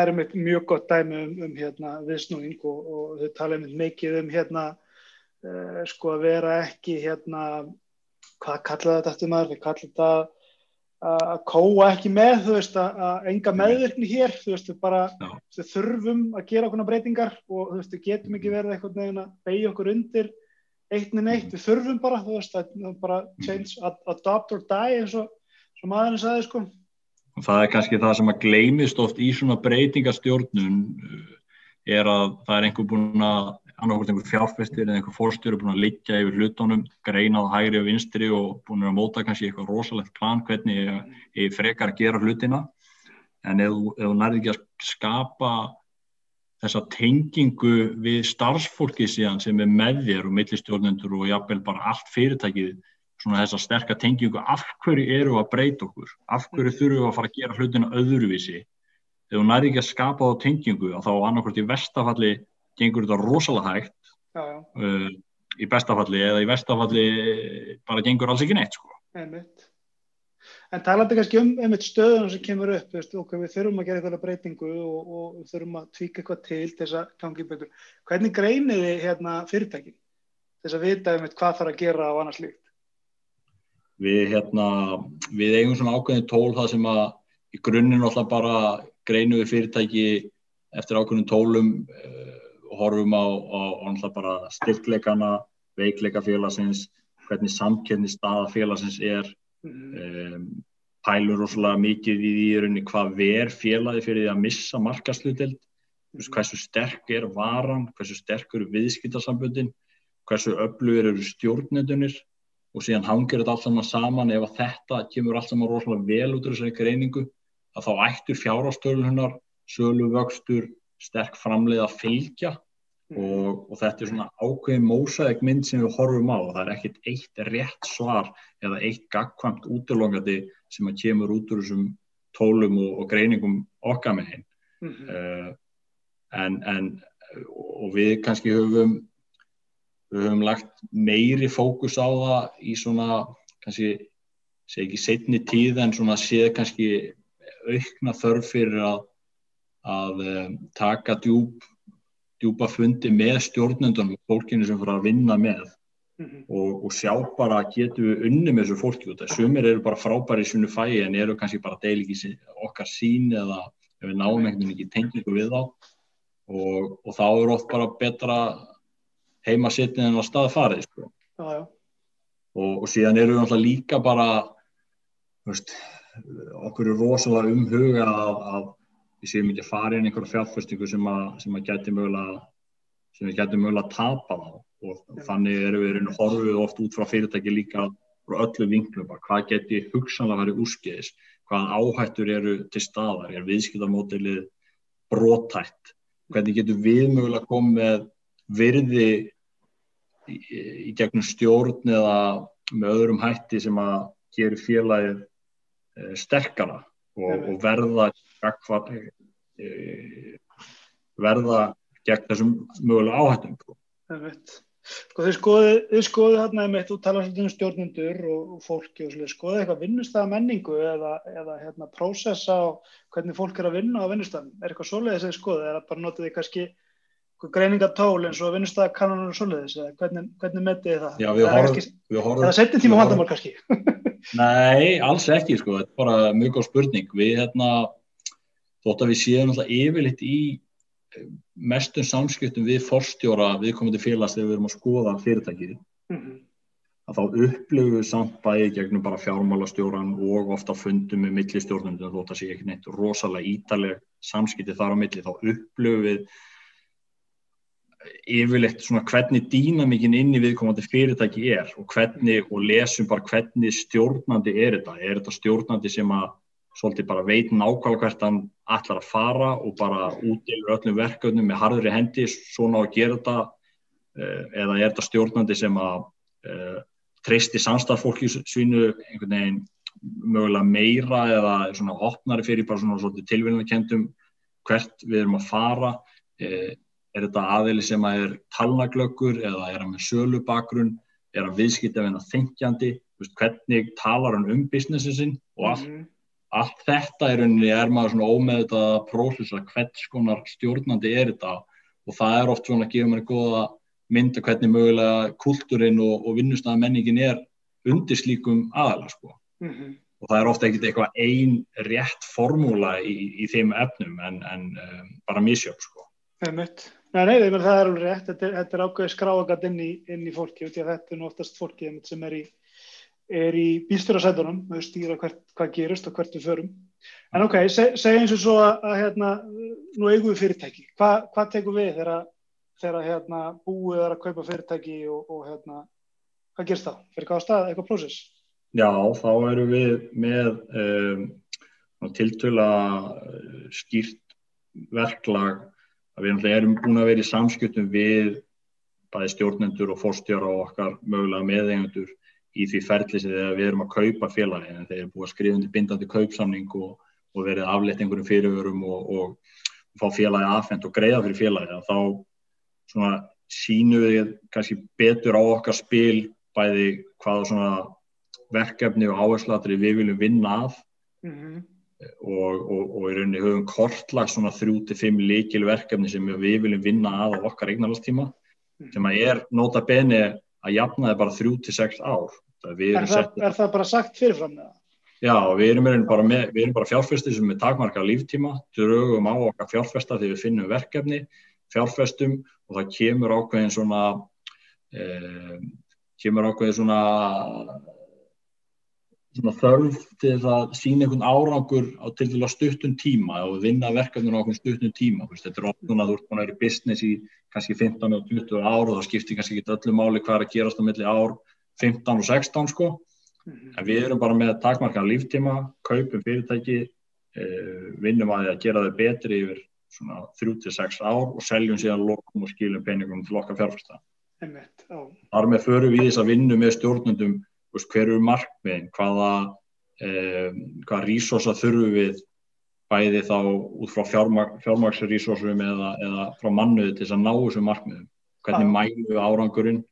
er mjög gott dæmi um, um hérna, viðsnúing og, og þau tala um mikið um hérna, uh, sko að vera ekki hérna, hvað kallaði þetta eftir maður, við kallaði þetta að kóa ekki með, þú veist, að enga meðvirkni hér, þú veist, við bara þurfum að gera okkurna breytingar og þú veist, við getum ekki verið eitthvað neginn að beigja okkur undir eitt, við þurfum bara, þú veist, að bara change, adopt or die eins og, maðurinn sagði, sko. Það er kannski það sem að gleymist oft í svona breytingastjórnun uh, er að það er einhver búin að annarkort einhver fjárfestir eða einhver fórstjóri búin að liggja yfir hlutónum, greinað hægri og vinstri og búin að móta kannski eitthvað rosalegt plan hvernig ég frekar að gera hlutina. En ef þú nærði ekki að skapa þessa tengingu við starfsfólki síðan sem er með þér og millistjórnendur og jáfnvel bara allt fyrirtækið svona þessa sterkar tengingu af hverju eru að breyta okkur af hverju þurfum við að fara að gera hlutina öðruvísi ef þú nærði ekki að skapa þá tengingu þá annarkort í vestafalli gengur þetta rosalega hægt já, já. Uh, í bestafalli eða í vestafalli bara gengur alls ekki neitt sko. En talandi kannski um einmitt stöðunum sem kemur upp veist, okay, við þurfum að gera eitthvað breytingu og, og þurfum að tvíka eitthvað til þess að gangi betur. Hvernig greinir þið hérna, fyrirtækin þess að vita einmitt hvað þarf að gera á annars líkt? Við, hérna, við eigum svona ákveðin tól það sem að í grunninn alltaf bara greinum við fyrirtæki eftir ákveðin tólum uh, og horfum á, á, á bara styrkleikana, veikleika félagsins, hvernig samkynni staða félagsins er. Um, pælur rosalega mikið í því rauninni hvað ver félagi fyrir því að missa markasluðild, mm. hversu sterk er varan, hversu sterk eru viðskiptarsambundin, hversu öflugur eru stjórnendunir og síðan hangir þetta allt saman saman ef að þetta kemur allt saman rosalega vel út af þessari greiningu að þá ættur fjárástölunar, sölu vöxtur, sterk framleið að fylgja. Og, og þetta er svona ákveðin mósaðeg mynd sem við horfum á og það er ekkit eitt rétt svar eða eitt gagkvæmt útlongandi sem að kemur út úr þessum tólum og, og greiningum okkar með hinn mm -hmm. uh, en, en og við kannski höfum við höfum lagt meiri fókus á það í svona kannski segi ekki setni tíð en svona séð kannski aukna þörf fyrir að að um, taka djúb, djúpa fundi með stjórnendunum og fólkinu sem fyrir að vinna með mm -hmm. og, og sjá bara að getum við unni með þessu fólki út. Sumir eru bara frábæri í svonu fæi en eru kannski bara deil ekki okkar sín eða ef við náum einhvern veginn ekki tengingu við þá og, og þá eru oft bara betra heima setnið en á stað farið sko. ah, og, og síðan eru við alltaf líka bara veist, okkur er rosalega umhuga að, að við séum ekki að fara inn einhverja fjárfæstingu sem að, sem að geti mögulega sem við getum mögulega að tapa þá og ja. þannig erum við einu horfið oft út frá fyrirtæki líka frá öllu vinklum, hvað geti hugsanlega verið úrskeiðis, hvað áhættur eru til staðar, er viðskiptamótilið brótætt, hvernig getur við mögulega komið virði í, í gegnum stjórn eða með öðrum hætti sem að gerir félagið e, sterkara og, og verða gagvar, e, verða gegn þessum mögulega áhættum. Sko. Það veit. Sko þið skoðuðu skoðu hérna með þú talar svolítið um stjórnundur og, og fólki og svolítið, skoðuðu eitthvað vinnustæða menningu eða, eða hérna prósessa og hvernig fólk er að vinna á vinnustæðum. Er eitthvað svoleiðis að skoðu eða bara notuðu þið kannski greiningatól eins og vinnustæða kannan og svoleiðis eða hvernig, hvernig metið þið það? Já, við horfum. Eða setjum tíma vandamál kannski? Nei, alls ekki sko, þetta er bara mjög góð spurning. Við hérna þótt að við séum alltaf yfirleitt í eh, mestum samskiptum við forstjóra viðkomandi félags þegar við erum að skoða fyrirtækið mm -hmm. að þá upplöfu samt bæði gegnum bara fjármálastjóran og ofta fundum með millistjórnundum þótt að sé ekki neitt rosalega ítaleg samskipti þar á milli þá upplöfu við yfirleitt svona hvernig dýnamíkin inn í viðkomandi fyrirtæki er og hvernig og lesum bara hvernig stjórnandi er þetta er þetta stjórnandi sem að svolítið bara veit nákvæmlega hvert hann ætlar að fara og bara útdelur öllum verkefnum með harðri hendi svona að gera þetta eh, eða er þetta stjórnandi sem að uh, treysti samstafólki svínu einhvern veginn mögulega meira eða svona opnari fyrir bara svona svolítið tilvíðanakendum hvert við erum að fara? Uh, er þetta aðeili sem að er talnaglöggur eða er hann með sölubakrun er hann viðskipt ef hann er þengjandi hvernig talar hann um businessin sin og allt? Mm -hmm allt þetta er rauninni er maður svona ómeðvitað að próflýsa hvern skonar stjórnandi er þetta og það er oft svona að gefa mér goða mynda hvernig mögulega kultúrin og, og vinnustæða menningin er undir slíkum aðalega sko mm -hmm. og það er ofta ekkert eitthvað ein rétt formúla í, í þeim efnum en, en um, bara misjöf sko. Nei, nei, það er alveg rétt, þetta er, er ákveðið skráagat inn í, inn í fólki og þetta er oftast fólki sem er í er í bílstjórasætunum við stýra hvert, hvað gerist og hvert við förum. En ok, seg, segja eins og svo að, að hérna, nú eigum við fyrirtæki. Hva, hvað tekum við þegar, hérna, búið er að kaupa fyrirtæki og, og hérna, hvað gerst það? fyrir hvað stað, eitthvað prósess? Já, þá erum við með um, tiltöla uh, skýrt verklag. Að við erum búin að vera í samskjöldum við bæði stjórnendur og fórstjóra og okkar mögulega meðeigendur í því ferli sem við erum að kaupa félagi en þeir eru búið að skrifa undir bindandi kaupsamning og, og verið aflett einhverjum fyrirvörum og, og, og fá félagi aðfend og greiða fyrir félagi þá svona sínu við kannski betur á okkar spil bæði hvaða verkefni og áherslatri við viljum vinna af mm -hmm. og í rauninni höfum kortlag svona 3-5 líkil verkefni sem við viljum vinna af á okkar eignarlastíma mm -hmm. sem að er nota beni að jafna það bara 3-6 ár Er það, er það bara sagt fyrirfram með það? Já, við erum bara, bara fjárfæstir sem er takmarka líftíma, drögum á okkar fjárfæsta þegar við finnum verkefni, fjárfæstum og það kemur ákveðin svona, eh, kemur ákveðin svona, svona þörf til að sína einhvern árangur á til að stuttun tíma og vinna verkefninu á einhvern stuttun tíma. Þetta er ofnun að þú ert búin að vera í business í kannski 15 og 20 ár og það skiptir kannski ekki öllu máli hvað er að gerast á milli ár 15 og 16 sko. Mhm. en við erum bara með takmarkan líftíma kaupum fyrirtæki eh, vinnum að að gera þau betri yfir svona 3-6 ár og seljum síðan lokum og skilum peningum til okkar fjárfæsta þar með förum við þess að vinna með stjórnundum veist, hver eru markmiðin? Hvaða eh, hvaða resursa þurfum við bæði þá út frá fjármaksresursum eða, eða frá mannuði til þess að ná þessum markmiðum? Hvernig mælum við árangurinn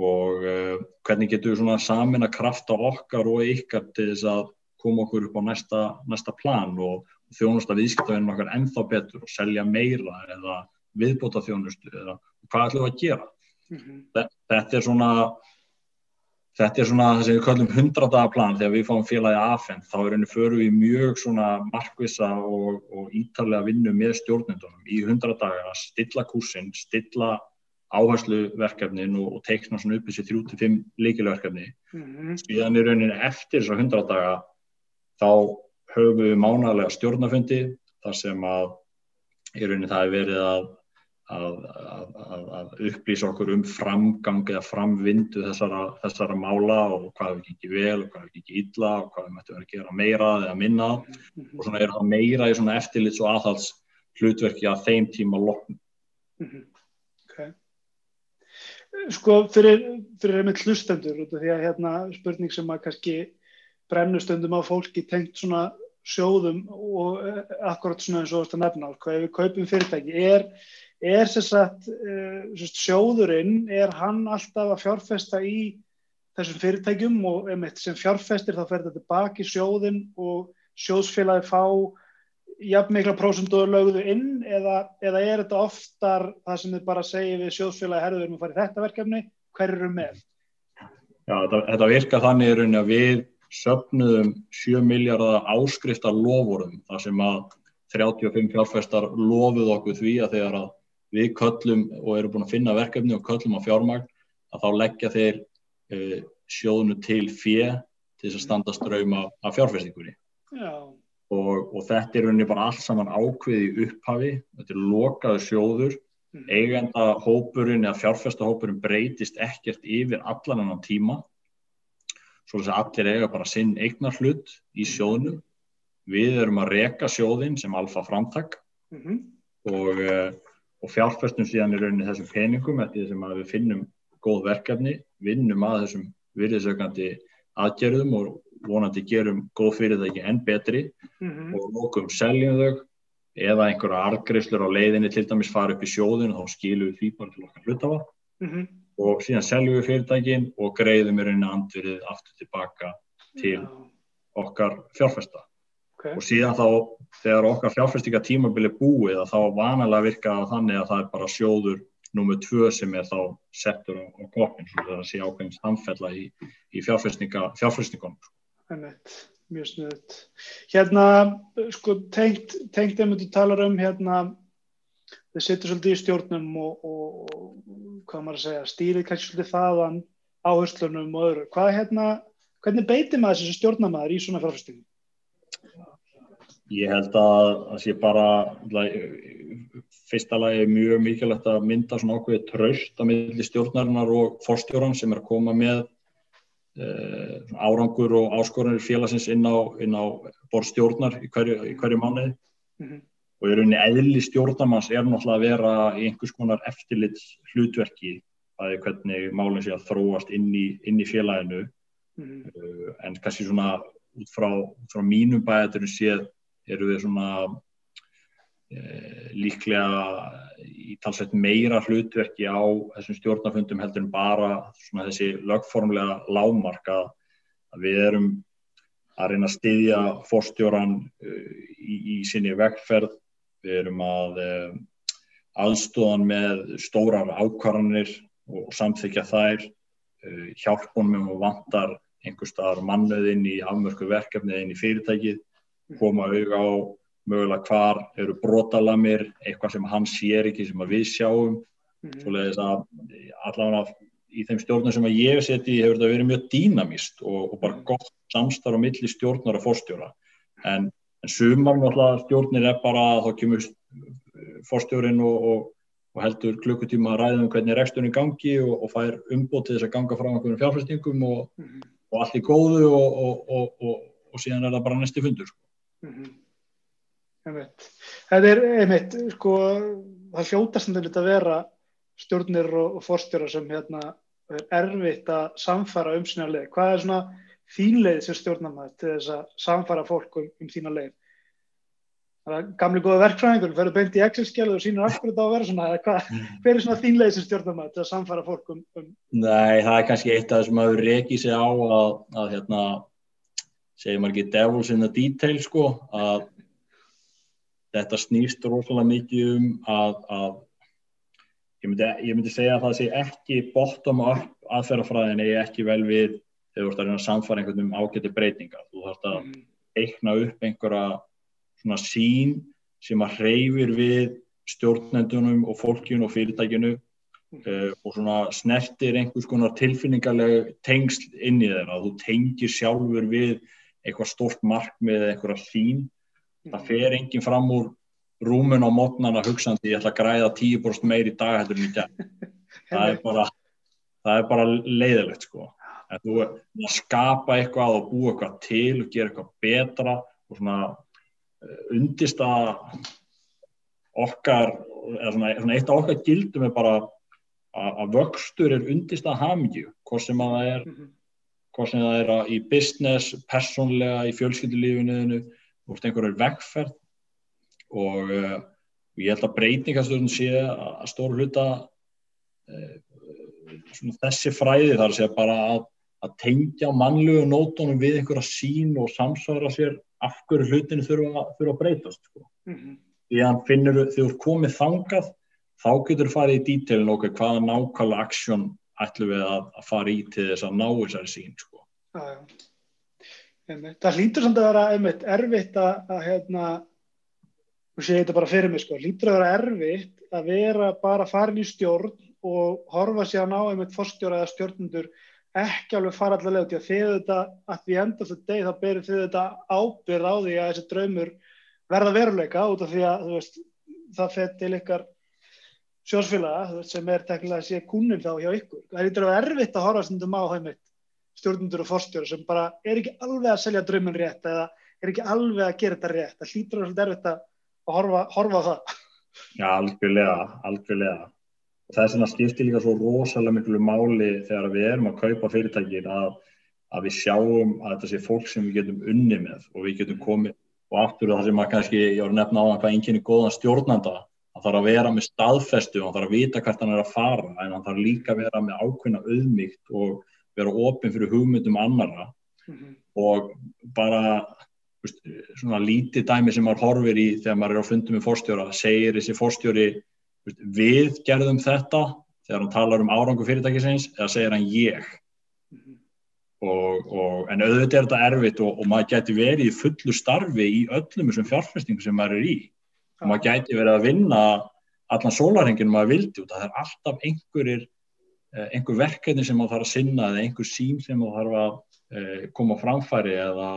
og uh, hvernig getur við svona samin að krafta okkar og ykkar til þess að koma okkur upp á næsta, næsta plan og þjónusta viðskiptavinnum okkar ennþá betur og selja meira eða viðbóta þjónustu eða hvað ætlum við að gera mm -hmm. þetta er svona þetta er svona það sem við kallum hundradagaplan þegar við fáum félagi aðfenn þá er henni föru í mjög svona markvisa og, og ítalega vinnu með stjórnendunum í hundradaga að stilla kursin, stilla áhersluverkefnin og, og teikna svona upp þessi 3-5 líkilverkefni mm -hmm. síðan í rauninni eftir þessar 100 daga þá höfum við mánalega stjórnafundi þar sem að í rauninni það er verið að, að, að, að upplýsa okkur um framgang eða framvindu þessara, þessara mála og hvað við ekki vel og hvað við ekki illa og hvað við mættum verið að gera meira eða minna mm -hmm. og svona er það meira í svona eftirlits og aðhals hlutverki að þeim tíma lokn mm -hmm sko fyrir, fyrir einmitt hlustendur því að hérna spurning sem að kannski brennustundum á fólki tengt svona sjóðum og eh, akkurat svona eins og þetta nefna hvað ef við kaupum fyrirtæki er, er sagt, uh, sjóðurinn er hann alltaf að fjárfesta í þessum fyrirtækjum og einmitt sem fjárfestir þá fer þetta tilbaki sjóðin og sjóðsfélagi fá jafn mikla prósunduður lögðu inn eða, eða er þetta oftar það sem þið bara segja við sjóðsfélagi herður um að fara í þetta verkefni, hver eru með? Já, þetta, þetta virka þannig er að við söpnuðum 7 miljardar áskriftar lofurum þar sem að 35 fjárfestar lofuð okkur því að þegar að við köllum og erum búin að finna verkefni og köllum á fjármagn að þá leggja þeir uh, sjóðunu til fjö til þess að standa ströym af, af fjárfestingunni og, og þetta er rauninni bara allt saman ákveði upphafi, þetta er lokaðu sjóður. Mm. eigenda hópurinn eða fjárfestahópurinn breytist ekkert yfir allan annan tíma. Svo að allir eiga bara sinn eignar hlut í sjóðunum við erum að reka sjóðin sem alfa framtak. Mm -hmm. og, eh, og fjárfestum síðan í rauninni þessum peningum eftir þessum að við finnum góð verkefni, vinnum að þessum virðisökandi aðgerðum og vonandi gerum góð fyrirtæki enn betri mm -hmm. og lókum seljum þau eða einhverja argriðslur á leiðinni til dæmis fara upp í sjóðun og þá skilum við því bara til okkar hlutafa mm -hmm. og síðan seljum við fyrirtækin og greiðum í rauninni andverið aftur tilbaka til okkar fjárfesta okay. og síðan þá þegar okkar fjárfestinga tímabili búið þá vanalega virka þannig að það er bara sjóður nummið tvö sem er þá settur á, á koppin svo það sé ákveðins hamfella í, í fjárfæsningunum. Mjög snuðt. Hérna, sko, tengt, tengt ef þú talar um hérna, þið sittur svolítið í stjórnum og, og, og hvað maður að segja, stýrið kannski svolítið þaðan áherslunum og öðru. Hvað hérna, hvernig beitir maður þessi stjórnamaður í svona fjárfæstingum? Ég held að það sé bara fyrsta lagi mjög mikilvægt að mynda svona ákveðið tröst að milli stjórnarinnar og fórstjóran sem er að koma með árangur og áskoranir félagsins inn á, á borðstjórnar í hverju, í hverju mánuði mm -hmm. og í rauninni eðli stjórnarmanns er náttúrulega að vera í einhvers konar eftirlits hlutverki er hvernig málinn sé að þróast inn í, inn í félaginu mm -hmm. en kannski svona út frá, út frá mínum bæðaturum séð eru við svona Eh, líklega í talsveit meira hlutverki á þessum stjórnafundum heldur en bara þessi lögformlega lámarka að við erum að reyna að styðja fórstjóran eh, í, í sinni vegferð, við erum að eh, aðstóðan með stórar ákvarðanir og samþykja þær, hjálpunum og vantar einhver staðar mannöðinn í afmörku verkefni eða inn í fyrirtækið, koma auðvitað á mögulega hvar eru brotalamir, eitthvað sem hann sér ekki sem við sjáum mm. að allavega í þeim stjórnum sem ég hef sett í hefur þetta verið mjög dýnamist og, og bara mhm. gott samstarf á milli stjórnar og fórstjóra en, en náttúrulega stjórnir er bara að þá kemur fórstjórin og, og, og heldur klukkutíma að ræða um hvernig reksturinn gangi og fær umbót til þess að ganga frá einhverjum fjárfæstingum mm. og allt í góðu og síðan er það bara næsti fundur mm. Það er einmitt, sko, það hljótast að vera stjórnir og, og fórstjóra sem hérna, er erfitt að samfara um sína leið. Hvað er svona þínleið sem stjórnar maður til þess að samfara fólk um, um þína leið? Það er gamli góða verkfræðingur, ferur beint í Excel-skjælu og sínur akkurat á að vera svona, hvað, mm. hver er svona þínleið sem stjórnar maður til að samfara fólk um, um... Nei, það er kannski eitt af þessum að við reykið sér á að, að hérna, segjum ekki devils in the detail, sko, að þetta snýst rosalega mikið um að, að ég, myndi, ég myndi segja að það sé ekki bottom up aðferðafræðin eða ekki vel við þegar þú ert að reyna að samfara einhvern um ágæti breytingar. Þú þarfst að mm. eikna upp einhverja svona sín sem að hreyfir við stjórnendunum og fólkjun og fyrirtækinu uh, og svona snertir einhvers konar tilfinningarlega tengsl inn í þeirra, þú tengir sjálfur við eitthvað stort markmið eða eitthvað sín það fer enginn fram úr rúmun á mótnana hugsandi ég ætla að græða 10% meir í dag heldur en í dag það er bara það er bara leiðilegt sko. En þú skapa eitthvað og búa eitthvað til og gera eitthvað betra og svona uh, undist að okkar eða svona, svona eitt af okkar gildum er bara að vöxtur er undist að hamju hvort sem að það er hvort sem það er í business, personlega í fjölskyldulífinuðinu úr einhverju vegferð og uh, ég held að breytingastöðun sé að stóru hluta uh, þessi fræði þar sé bara að, að tengja mannlegu nótunum við einhverja sín og samsvara sér af hverju hlutinu þurfa, þurfa að breytast sko. mm -hmm. því að þú er komið þangað þá getur þú farið í dítelin okkur hvaða nákvæmlega aksjón ætlum við að, að fara í til þess að ná þessari sín sko. Já, já Einmitt. Það hlýtur samt að vera einmitt, erfitt að, að, hérna, og sé þetta bara fyrir mig sko, lítur að vera erfitt að vera bara farin í stjórn og horfa sér að ná einmitt fórstjóra eða stjórnundur ekki alveg fara allavega til að þið þetta að því enda þetta deg þá berir þið þetta ábyrð á því að þessi draumur verða veruleika út af því að veist, það fett til ykkar sjósfélaga sem er teknilega að sé kúnin þá hjá ykkur. Það er eitthvað erfitt að horfa stundum á það mitt stjórnundur og fórstjóra sem bara er ekki alveg að selja draumin rétt eða er ekki alveg að gera þetta rétt. Það hlýtur að það er erfitt að horfa, horfa það. Já, algjörlega, algjörlega það er svona skipti líka svo rosalega miklu máli þegar við erum að kaupa fyrirtækin að, að við sjáum að þetta sé fólk sem við getum unni með og við getum komið og aftur það sem að kannski, ég voru nefna á það hvað einnkynni góðan stjórnanda, það þarf að vera með staðfestu og það þarf að vita hvert hann er að fara en það þarf líka að vera með ákveðna auðmygt og vera ofinn fyrir hugmyndum annara mm -hmm. og bara veist, svona lítið dæmi sem maður horfir í þegar maður er á fundum með fórstjóra, segir þessi fórstjóri við gerðum þetta þegar hann talar um árangu fyrirtækisins eða segir hann ég mm -hmm. og, og, en auðvitað er þetta erfitt og, og maður gæti verið í fullu starfi í öllum þessum fjárfestingum sem maður er í og maður gæti verið að vinna allan sólarhenginu maður vildi og það er alltaf einhverjir einhver verkefni sem maður þarf að sinna eða einhver sím sem maður þarf að eh, koma framfæri eða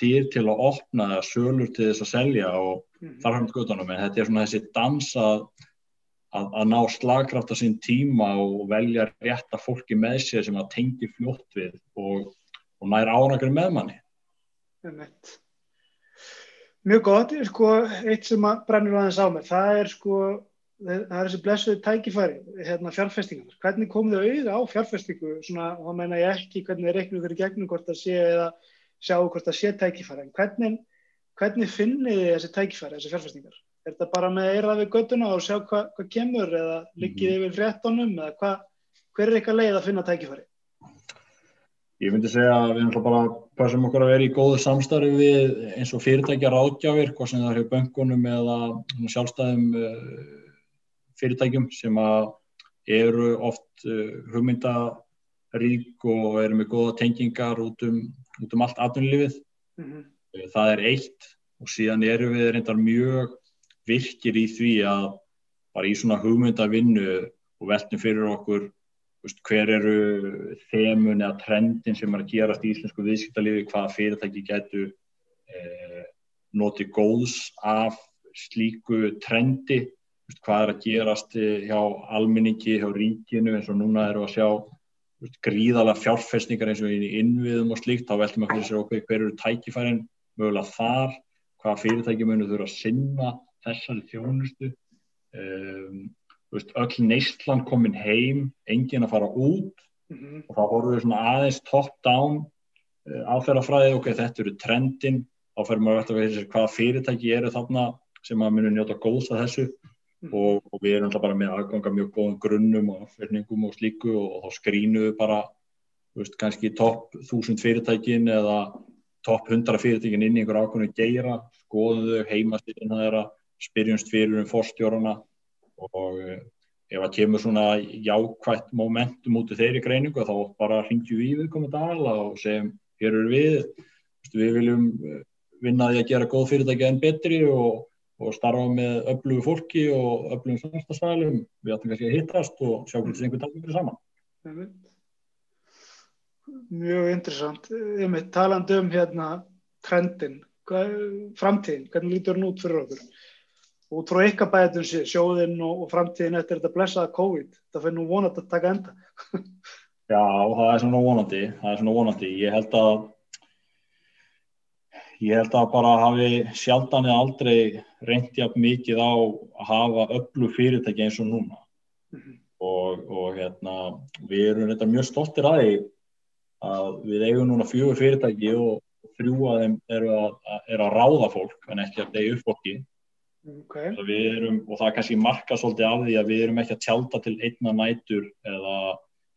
dýr til að opna eða sölur til þess að selja og mm. þar hann skoðanum en þetta er svona þessi dansað að, að ná slagkraft á sín tíma og velja rétta fólki með sér sem að tengi fljótt við og, og nær árangur með manni. Mjög gott, sko, eitt sem brennur aðeins á mig, það er sko, það er þessi blessuði tækifæri, hérna fjárfestingar. Hvernig kom þau auða á fjárfestingu, svona, þá meina ég ekki hvernig þið reiknum í gegnum hvort það sé eða sjáu hvort það sé tækifæri, en hvernig, hvernig finnið þið þessi tækifæri, þessi fjárfestingar? Er þetta bara með eira við göttuna og sjá hvað hva kemur eða liggið yfir fréttonum eða hva, hver er eitthvað leið að finna tækifæri? Ég myndi segja að við erum bara passum okkur að vera í góðu samstarfi við eins og fyrirtækjar átgjafir, hvað sem það er hjá böngunum eða sjálfstæðum uh, fyrirtækjum sem eru oft uh, hugmyndarík og eru með góða tengingar út um, út um allt atvinnulífið. Mm -hmm. Það er eitt og síðan eru við reyndar mjög virkir í því að bara í svona hugmyndavinnu og veltum fyrir okkur veist, hver eru þemun eða trendin sem er að gerast í íslensku viðskiptalífi, hvaða fyrirtæki getur eh, notið góðs af slíku trendi, veist, hvað er að gerast eh, hjá almenningi, hjá ríkinu eins og núna eru að sjá veist, gríðalega fjárfestningar eins og í innviðum og slíkt, þá veltum við að fyrir sér okkur hver eru tækifærin? Mögulega þar, hvaða fyrirtæki munir þurfa að sinna þessari þjónustu? Um, veist, öll neistlan komin heim engin að fara út. Mm -hmm. og þá voru við svona aðeins top down uh, áferðafræði ok, þetta eru trendin. Þá fyrir maður að veita hvaða fyrirtæki eru þarna sem að munu njóta góðs að þessu. Og, og við erum alltaf bara með aðganga mjög góðum grunnum og afferðningum og slíku og, og þá skrýnu við bara veist, kannski topp þúsund fyrirtækin eða topp hundra fyrirtækin inn í einhver ákveðinu geira skoðu heimastýrina þeirra spyrjumst fyrir um fórstjóruna og eh, ef það kemur svona jákvægt momentum út í þeirri greiningu þá bara ringjum við viðkomið dala og segjum hér eru við, við viljum eh, vinna því að gera góð fyrirtæki en betri og, og starfa með öflugu fólki og öflugum samstagsfælum við ætlum kannski að hittast og sjá hvernig einhvern dag við saman. Mjög interessant. Ég með taland um hérna trendin, framtíðin hvernig lítur hún út fyrir okkur? Út frá ykkar bæðum sé, sjóðinn og, og framtíðin eftir þetta blessaða COVID það fyrir nú vonandi að taka enda. Já, það er svona vonandi það er svona vonandi, ég held að ég held að bara hafi sjaldan eða aldrei reyndi að mikið á að hafa öllu fyrirtæki eins og núna mm -hmm. og, og hérna við erum þetta mjög stoltir að því að við eigum núna fjögur fyrirtæki og þrjú að þeim eru að, er að ráða fólk en ekki að deyja upp fólki Okay. Erum, og það er kannski marka svolítið af því að við erum ekki að tjálta til einna nætur eða,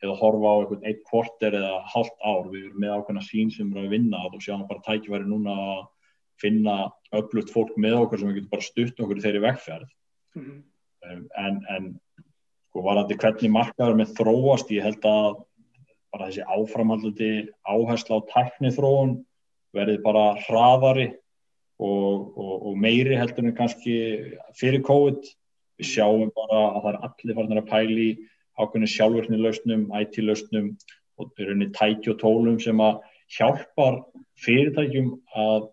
eða horfa á einhvern eitt kvorter eða halvt ár, við erum með ákveðna sín sem er að vinna og sjáum bara tækifæri núna að finna öflugt fólk með okkur sem við getum bara stutt okkur í þeirri vegferð. Mm -hmm. en, en sko varandi hvernig markaður með þróast, ég held að bara þessi áframhaldandi áhersla á tækni þróun verði bara hraðari og, og, og meiri heldur en kannski fyrir COVID. Við sjáum bara að það er allir farin að pæli ákveðinu sjálfverkni lausnum, IT-lausnum og rauninni tæki og tólum sem að hjálpar fyrirtækjum að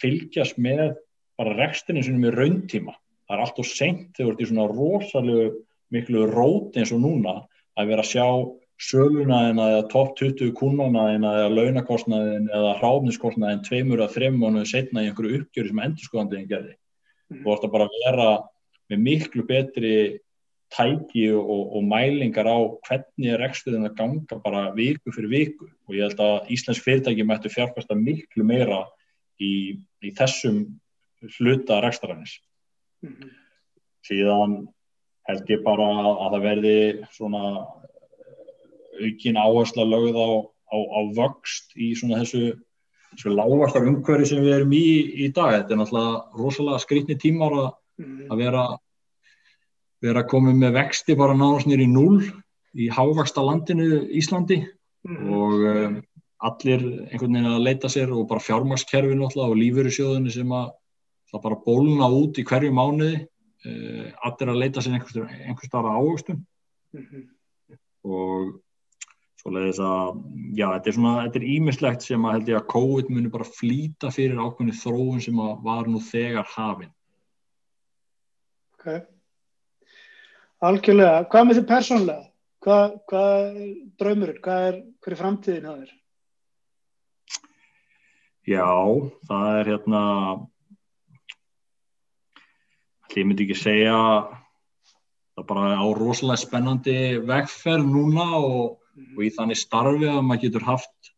fylgjast með bara rekstinu sem er rauntíma. Það er allt og senkt þegar þetta er svona rosalega miklu rót eins og núna að vera að sjá sölunæðina eða topp 20 kúnanæðina eða launakostnæðin eða hráfniskostnæðin tveimur að þreim mánuðu setna í einhverju uppgjöru sem endurskóðandiðin gerði. Mm. Þú ætti bara að vera með miklu betri tæki og, og mælingar á hvernig er reksturinn að ganga bara viku fyrir viku og ég held að Íslands fyrirtæki mættu fjárkvæmsta miklu meira í, í þessum hluta rekstarænis. Mm -hmm. Síðan held ég bara að það verði svona aukin áhersla lögð á, á, á vöxt í svona þessu, þessu lágastar umhverfi sem við erum í í dag. Þetta er náttúrulega rosalega skrítni tímar að, mm. Að vera, vera komið með vexti bara náðast nýri núl í hávaksta landinu Íslandi mm. og um, allir einhvern veginn að leita sér og bara fjármakskerfi náttúrulega og lífurusjóðinu sem að það bara bóluna út í hverju mánuði uh, allir að leita sér einhvers starra ávöxtum mm -hmm. og Svoleiðis að, já, þetta er svona, þetta er ímislegt sem að held ég að COVID muni bara flýta fyrir ákveðni þróun sem að var nú þegar hafinn. Ok. Algjörlega. Hvað með þið persónlega? Hvað, hvað er draumurinn? Hvað er, er framtíðin að þér? Já, það er hérna, ég myndi ekki segja, það er bara á rosalega spennandi vegferð núna og og í þannig starfi að maður getur haft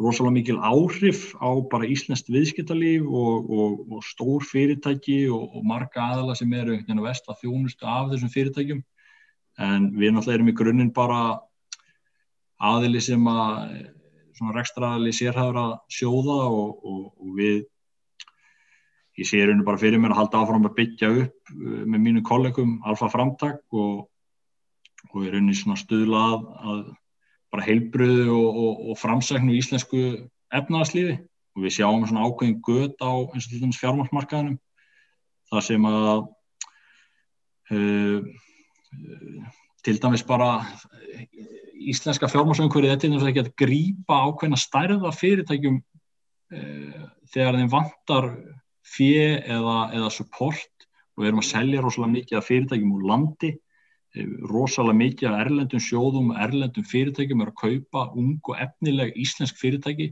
rosalega mikil áhrif á bara Íslandst viðskiptalíf og, og, og stór fyrirtæki og, og marga aðala sem eru einhvern veginn að vest að þjónustu af þessum fyrirtækjum. En við náttúrulega erum í grunninn bara aðili sem að svona rekstraðali sérhæður að sjóða og við ég sé rauninu bara fyrir mér að halda áfram að byggja upp uh, með mínu kollegum alfa framtak og og er rauninni svona stuðlað að bara heilbröðu og, og, og framsæknu í íslensku efnaðarslífi og við sjáum svona ákveðin gött á eins og til dæmis fjármarsmarkaðinum þar sem að uh, til dæmis bara íslenska fjármarsöngverið er til dæmis ekki að grýpa ákveðina stærða fyrirtækjum uh, þegar þeim vantar fjö eða, eða support. Og við erum að selja rosalega mikið af fyrirtækjum úr landi rosalega mikið af erlendum sjóðum og erlendum fyrirtækjum er að kaupa ung og efnileg íslensk fyrirtæki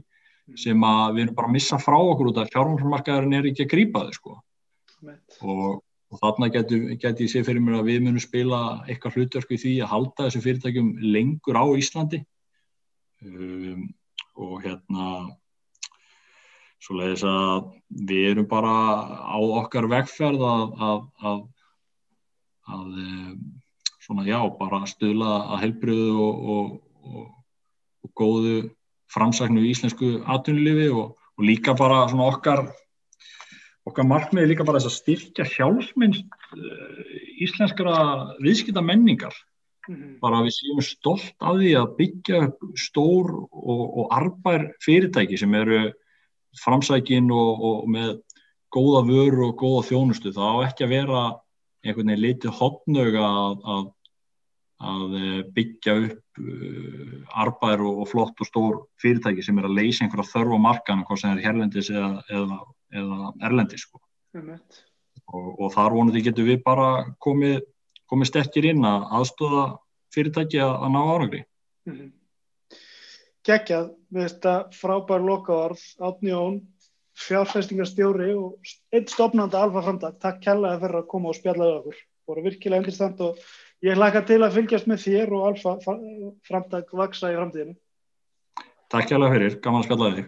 sem að við erum bara að missa frá okkur út af fjármálmarkaðurinn er ekki að grípa þau sko. Og, og þarna getur get ég sé fyrir mér að við munum spila eitthvað hlutverku í því að halda þessu fyrirtækjum lengur á Íslandi. Um, og hérna svo leiðis að við erum bara á okkar vegferð að að, að, að svona já, bara stuðla að helbriðu og, og, og, og góðu framsæknu í íslensku atvinnulífi og líka bara svona okkar okkar markmiði líka bara þess að styrkja hjálpmynd uh, íslenskara viðskipta menningar mm bara við séum stolt af því að byggja stór og arbær fyrirtæki sem eru framsækin og með góða vöru og góða þjónustu. Þá ekki að vera einhvern veginn litið hotnöga að, að að eh, byggja upp uh, arbæður og, flott og stór fyrirtæki sem er að leysa einhverja þörf á markan hvort sem er hérlendis eða, eða, eða erlendis sko. og, og þar vonandi getur við bara komið, komið sterkir inn að aðstóða fyrirtæki að, að ná árangri. Mm -hmm. Gekkjað við þetta frábær lokavarð Átni Jón, fjárfæstingarstjóri og einn stopnandi alfa framdag takk kærlega fyrir að koma og spjallaði okkur. Voru virkilega endurstand og Ég hlaka til að fylgjast með þér og alfa framtak vaksa í framtíðinu. Takk hjá það fyrir, gaman að spjallaði þig.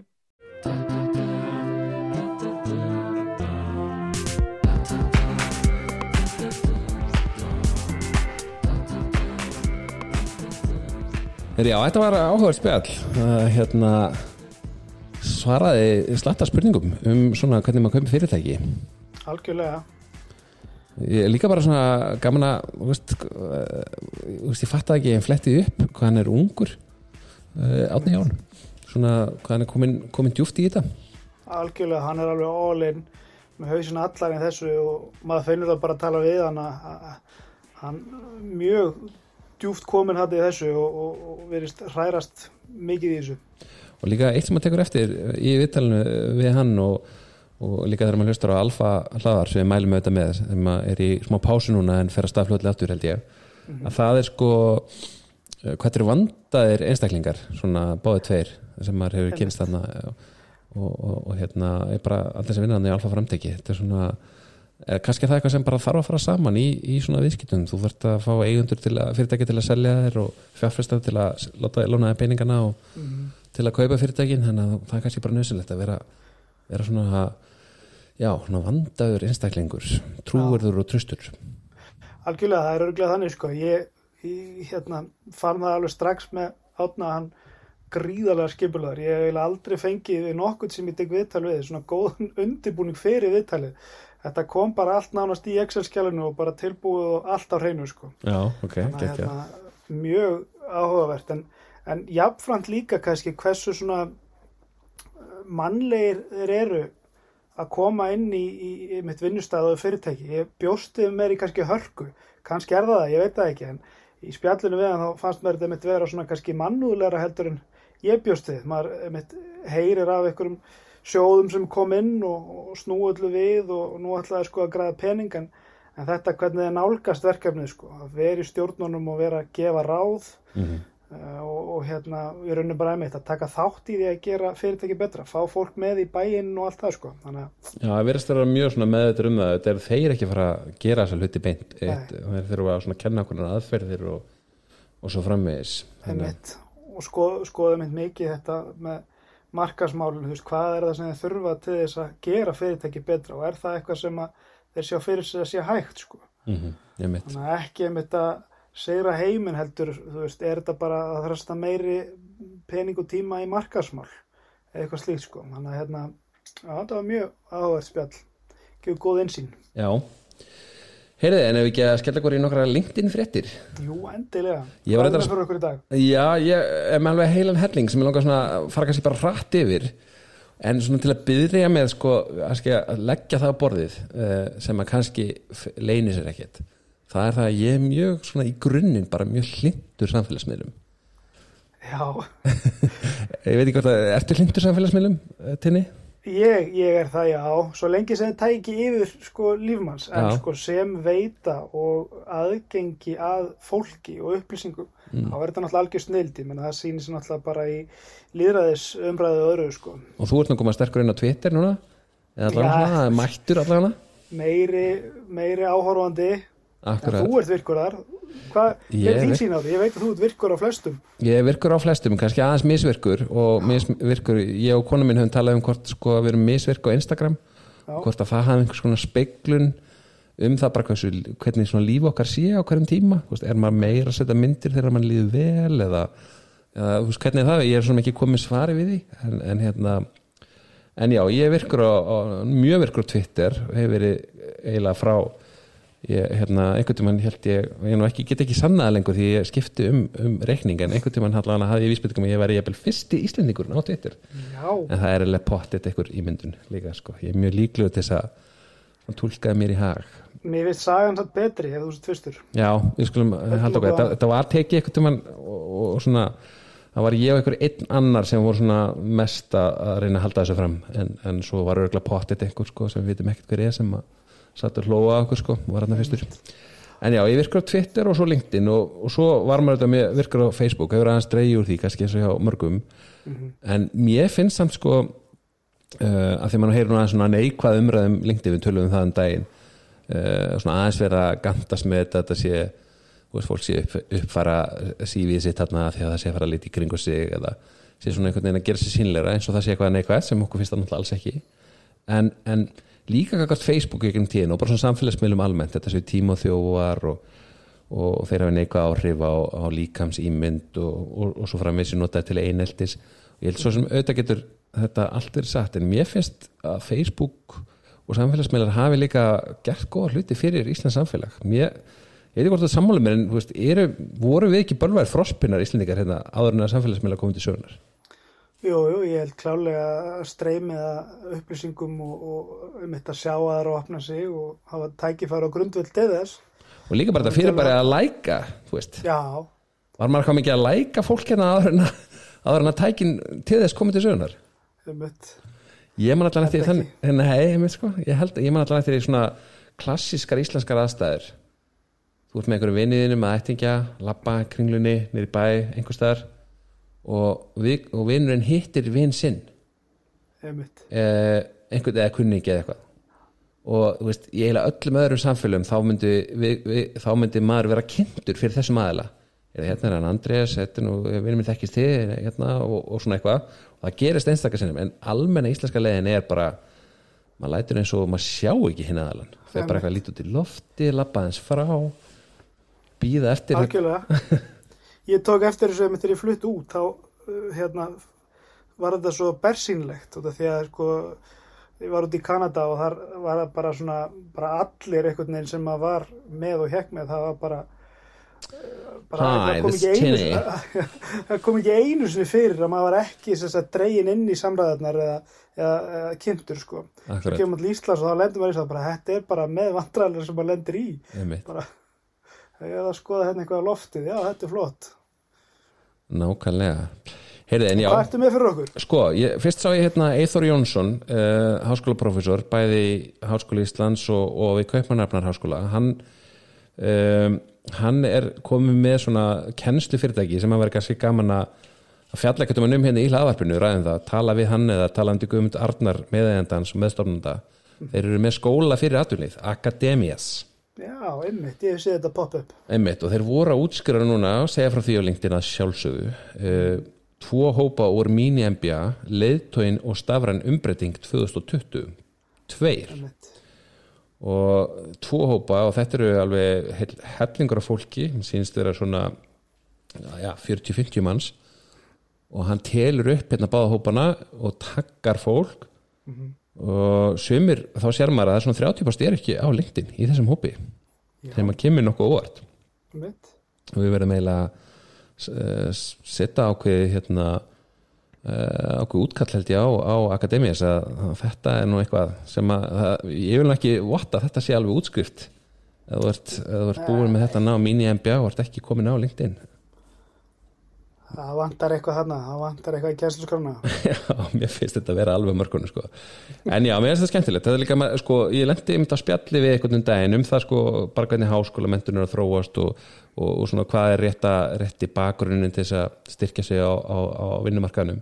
Já, þetta var áhugaður spjall. Uh, hérna svaraði slatta spurningum um svona hvernig maður köpir fyrirtæki. Algjörlega. Ég er líka bara svona gaman að veist, veist, ég fatt að ekki en fletti upp hvað hann er ungur uh, átni hjá hann svona hvað hann er komin, komin djúft í þetta algjörlega, hann er alveg all-in með hausin allar en þessu og maður finnur það bara að tala við hann að hann mjög djúft komin hann í þessu og, og, og verist hrærast mikið í þessu. og líka eitt sem maður tekur eftir í viðtalinu við hann og, og líka þegar maður hlustar á alfa hlaðar sem við mælum auðvitað með sem maður er í smá pásu núna en fer að stað fljóðlega aftur held ég. Að það er sko eh, hvað eru vandaðir einstaklingar svona báði tveir sem maður hefur kynst þarna og, og, og hérna er bara allir sem vinna hann í alfa framteki þetta er svona er kannski það eitthvað sem bara þarf að fara saman í, í svona viðskiptum. Þú þarft að fá eigundur til að fyrirtæki til að selja þér og fjárfesta til að láta lóna þér peningana og til að kaupa fyrirtækin þannig að það er kannski bara nöðsynlegt að vera, vera svona já, svona vandaður einstaklingur trúurður og tröstur Algjörlega, það er örgulega þannig sko. Ég, ég hérna, fann það alveg strax með átna að hann gríðarlega skipulaður. Ég hef eiginlega aldrei fengið við nokkuð sem ég tek viðtal við, svona góðan undirbúning fyrir viðtalið. Þetta kom bara allt nánast í Excel-skjálinu og bara tilbúið og allt á hreinu sko. já, ok, gekkja hérna, mjög áhugavert en, en jafnframt líka kannski hversu svona mannlegir þeir eru að koma inn í, í, í mitt vinnustæð og fyrirtæki. Ég bjósti mér í kannski hörku, kannski er það það, ég veit það ekki en í spjallinu við hann þá fannst mér þetta mitt vera svona kannski mannúðlega heldur en ég bjósti þið. Maður mitt heyrir af einhverjum sjóðum sem kom inn og, og snúullu við og, og nú ætlaði sko að græða pening en, þetta hvernig þið nálgast verkefnið sko, að vera í stjórnunum og vera að gefa ráð mm uh, og, og hérna við raunum bara einmitt að taka þátt í því að gera fyrirtæki betra, fá fólk með í bæinn og allt það sko, þannig Já, verðist að vera mjög svona meðveitur um það þetta er þeir ekki að fara að gera þessa hluti beint þeir þurfa að kenna okkur aðferðir og, og svo framvegis. Þannig og skoð, skoðum einmitt mikið þetta með markasmálun, veist, hvað er það sem þeir þurfa til þess að gera fyrirtæki betra og er það eitthvað sem þeir sjá fyrir sig að sé hægt sko, ég mitt þannig að ekki einmitt að segra heiminn heldur, þú veist, er þetta bara að þrasta meiri pening og tíma í markasmál eitthvað slíkt sko, þannig að hérna já, þetta var mjög áhverð spjall. Gefur góð einsýn, Já. Heyrðu, en ef við ekki að skella okkur í nokkra LinkedIn fréttir jú, endilega. Hvað er það fyrir okkur í dag? Já, ég er með alveg heilan helling sem ég langar svona að fara kannski bara hratt yfir. En svona til að byrja með sko, að, leggja það á borðið uh, sem að kannski leynir sér ekkert það er það að ég er mjög svona í grunninn bara mjög hlindur samfélagsmiðlum. Já, ég veit ekki hvort að, ertu hlindur samfélagsmiðlum uh, Tinni? Ég, ég er það já, svo lengi sem það tæki yfir sko lífmanns, en Já. sko sem veita og aðgengi að fólki og upplýsingum, Mm. þá er þetta náttúrulega algjör snildi, menn það sýnir sér náttúrulega bara í líðræðis umræðu og öðru sko, og þú ert nú komað sterkur inn á Twitter núna? Eða allavega mættur allavega? Meiri, meiri áhorfandi, en Akkurat. þú ert virkur þar, hvað, Ég er ég veit að þú ert virkur á flestum, Ég er virkur á flestum, kannski aðeins misvirkur og misvirkur, ég og konu minn höfum talað um hvort sko við erum misvirk á Instagram Já. hvort að það hafi einhvers konar speiklun um það bara hversu, hvernig svona líf okkar sé á hverjum tíma, veist, er maður meira að setja myndir þegar mann líður vel eða, eða veist, hvernig er það, ég er svona ekki komið svari við því, en, en hérna en já, ég virkur á, á mjög virkur Twitter, hefur verið eiginlega frá ég, hérna, einhvern tímann held ég, ég ekki, get ekki sannaða lengur því ég skipti um, um reikning en einhvern tímann hallan hafði ég vísbyttingum að ég væri jafnvel fyrsti Íslendingurinn á Twitter. Já, en það er alveg pottet einhver ímyndun líka sko, ég er mjög líklegur til þess að að tólkaði mér í hag. Mér finnst sagan satt betri ef þú sett fyrstur, já, við skulum eh, halda okkur. þetta, þetta var tekið einhvern tímann og, og svona það var ég og einhver einn annar sem voru svona mest að að reyna að halda þessu fram. En, en svo var örgulega pottet einhver sko, sem við vitum ekkert hver er sem að satt að hlóa okkur sko, var hann fyrstur. En já, ég virkur á Twitter og svo LinkedIn og, og svo var maður þetta með virkur á Facebook hefur aðeins úr því, kannski eins og hjá mörgum. En mér finnst samt sko uh, að því mann heyrir nú aðeins svona neikvað umræðum LinkedIn við tölum um það um daginn uh, svona aðeins vera að gantast með þetta þetta sé, þú veist, fólk sé upp, uppfara sífið sitt þarna því að það sé að fara að liti í kringu sig eða sé svona einhvern veginn að gera sér sínleira eins og það sé eitthvað neikvæð sem okkur finnst það náttúrulega alls ekki. En, en líka kakast Facebook ekki um tíðin og bara svona samfélagsmiðlum almennt þetta séu tíma og þjóvar og, og þeir hafa neikvæð áhrif á, á líkams ímynd og, og, og svo framvegis notaði til eineltis. Og ég held svo sem auðvitað getur þetta allt verið sagt en mér finnst að Facebook og samfélagsmiðlar hafi líka gert góða hluti fyrir Íslands samfélag. Mér, ég veit ekki hvort það sammála mér en veist, eru, voru við ekki bölvæðir frostpinnar Íslandingar hérna áður en að samfélagsmiðlar komið til sögunar Jú, jú, ég held klálega að streymið að upplýsingum og, og um þetta sjá aðra og opna sig og hafa tækifæra á grundvöld til þess. og líka bara þetta fyrir bara að læka þú veist, Já, var maður hvað mikið að læka fólk hérna áður en að, en að tækin til þess komið til sögunar um þetta. ég man allan eftir Held þannig hérna, hei, einmitt, sko, ég, held, ég man allan eftir í svona klassískar íslenskar aðstæður. Þú ert með einhverju vinniðinu með ættingja, labba kringlunni niður í bæ, einhvers staðar og, við, og vinnurinn hittir vinn sinn. Eh, einhvern eða kunningi eða eitthvað. Og veist, í eiginlega öllum öðrum samfélum þá myndi, við, við, þá myndi maður vera kynntur fyrir þessum aðila. Eða hérna er hann Andrés, nú vinnum minn þekkist þið hérna, og, og svona eitthvað. Og það gerist einstakar sinnum, en almenna íslenska leiðin er bara maður lætur eins og maður sjá ekki hinn aðalan það er bara eitthvað lítið út í lofti, labba eins frá býða eftir Algjörlega. Ég tók eftir þessu þegar ég flutt út, þá uh, hérna, var þetta svo bersýnlegt því að sko, ég var út í Kanada og þar var það bara svona, bara allir einhvern veginn sem maður var með og hekk með, það var bara, uh, bara Hi, það kom einu, Tinny. það kom ekki einu sinni fyrir að maður var ekki dregin inn í samræðarnar eða, eða, eða kynntur sko. Svo kemur til Íslands og þá lendur maður í það bara, þetta er bara með vandræðilega sem maður lendir í. Bara, ég hef að skoða hérna eitthvað á loftið, já þetta er flott nákvæmlega já, Hvað ertu með fyrir okkur? Sko, ég, fyrst sá ég hérna Eithor Jónsson, uh, háskólaprofessor, bæði í Háskóla Íslands og, og við Kaupmannarfnar háskóla. Hann, um, hann er komið með svona kennslu fyrirtæki sem að vera kannski gaman að fjalla ekkert um hann um hérna í hlaðvarpinu, ræðum það, tala við hann eða tala um til Guðmund Arnar meðeigandans og meðstofnunda. Þeir eru með skóla fyrir aturlið, Akademias. Já, einmitt, ég séð þetta pop-up. Einmitt, og þeir voru að útskrifa núna og segja frá því á LinkedIn að sjálfsögðu uh, tvo hópa úr mini-MBA leiðtóin og stafræn umbreyting 2020 tveir. Einmitt. og tvo hópa og þetta eru alveg hellingur af fólki sínst vera svona ja, 40-50 manns. Og hann telur upp hérna báða hópana og takkar fólk og sumir, þá sér maður að það er svona 30% er ekki á LinkedIn í þessum hópi Já. þegar maður kemur nokkuð óvart Einmitt. og við verðum eiginlega að s- setja ákveði hérna uh, ákveð útkall held ég á, á Akademías að, þetta er nú eitthvað sem að það, ég vil ekki votta þetta sé alveg útskrift ef þú ert, ert búin með þetta ná mini MBA og ert ekki komin á LinkedIn Það vantar eitthvað þarna, það vantar eitthvað í kjænsluskrona. já, mér finnst þetta að vera alveg mörkunum sko. en já, mér finnst þetta skemmtilegt það er líka, sko, ég lendi um þetta að spjalli við einhvern daginn um það sko, bara hvernig háskóla mentur er að þróast og, og, og svona hvað er rétta, rétti bakgrunnin til þess að styrkja sig á, á, á vinnumarkaðnum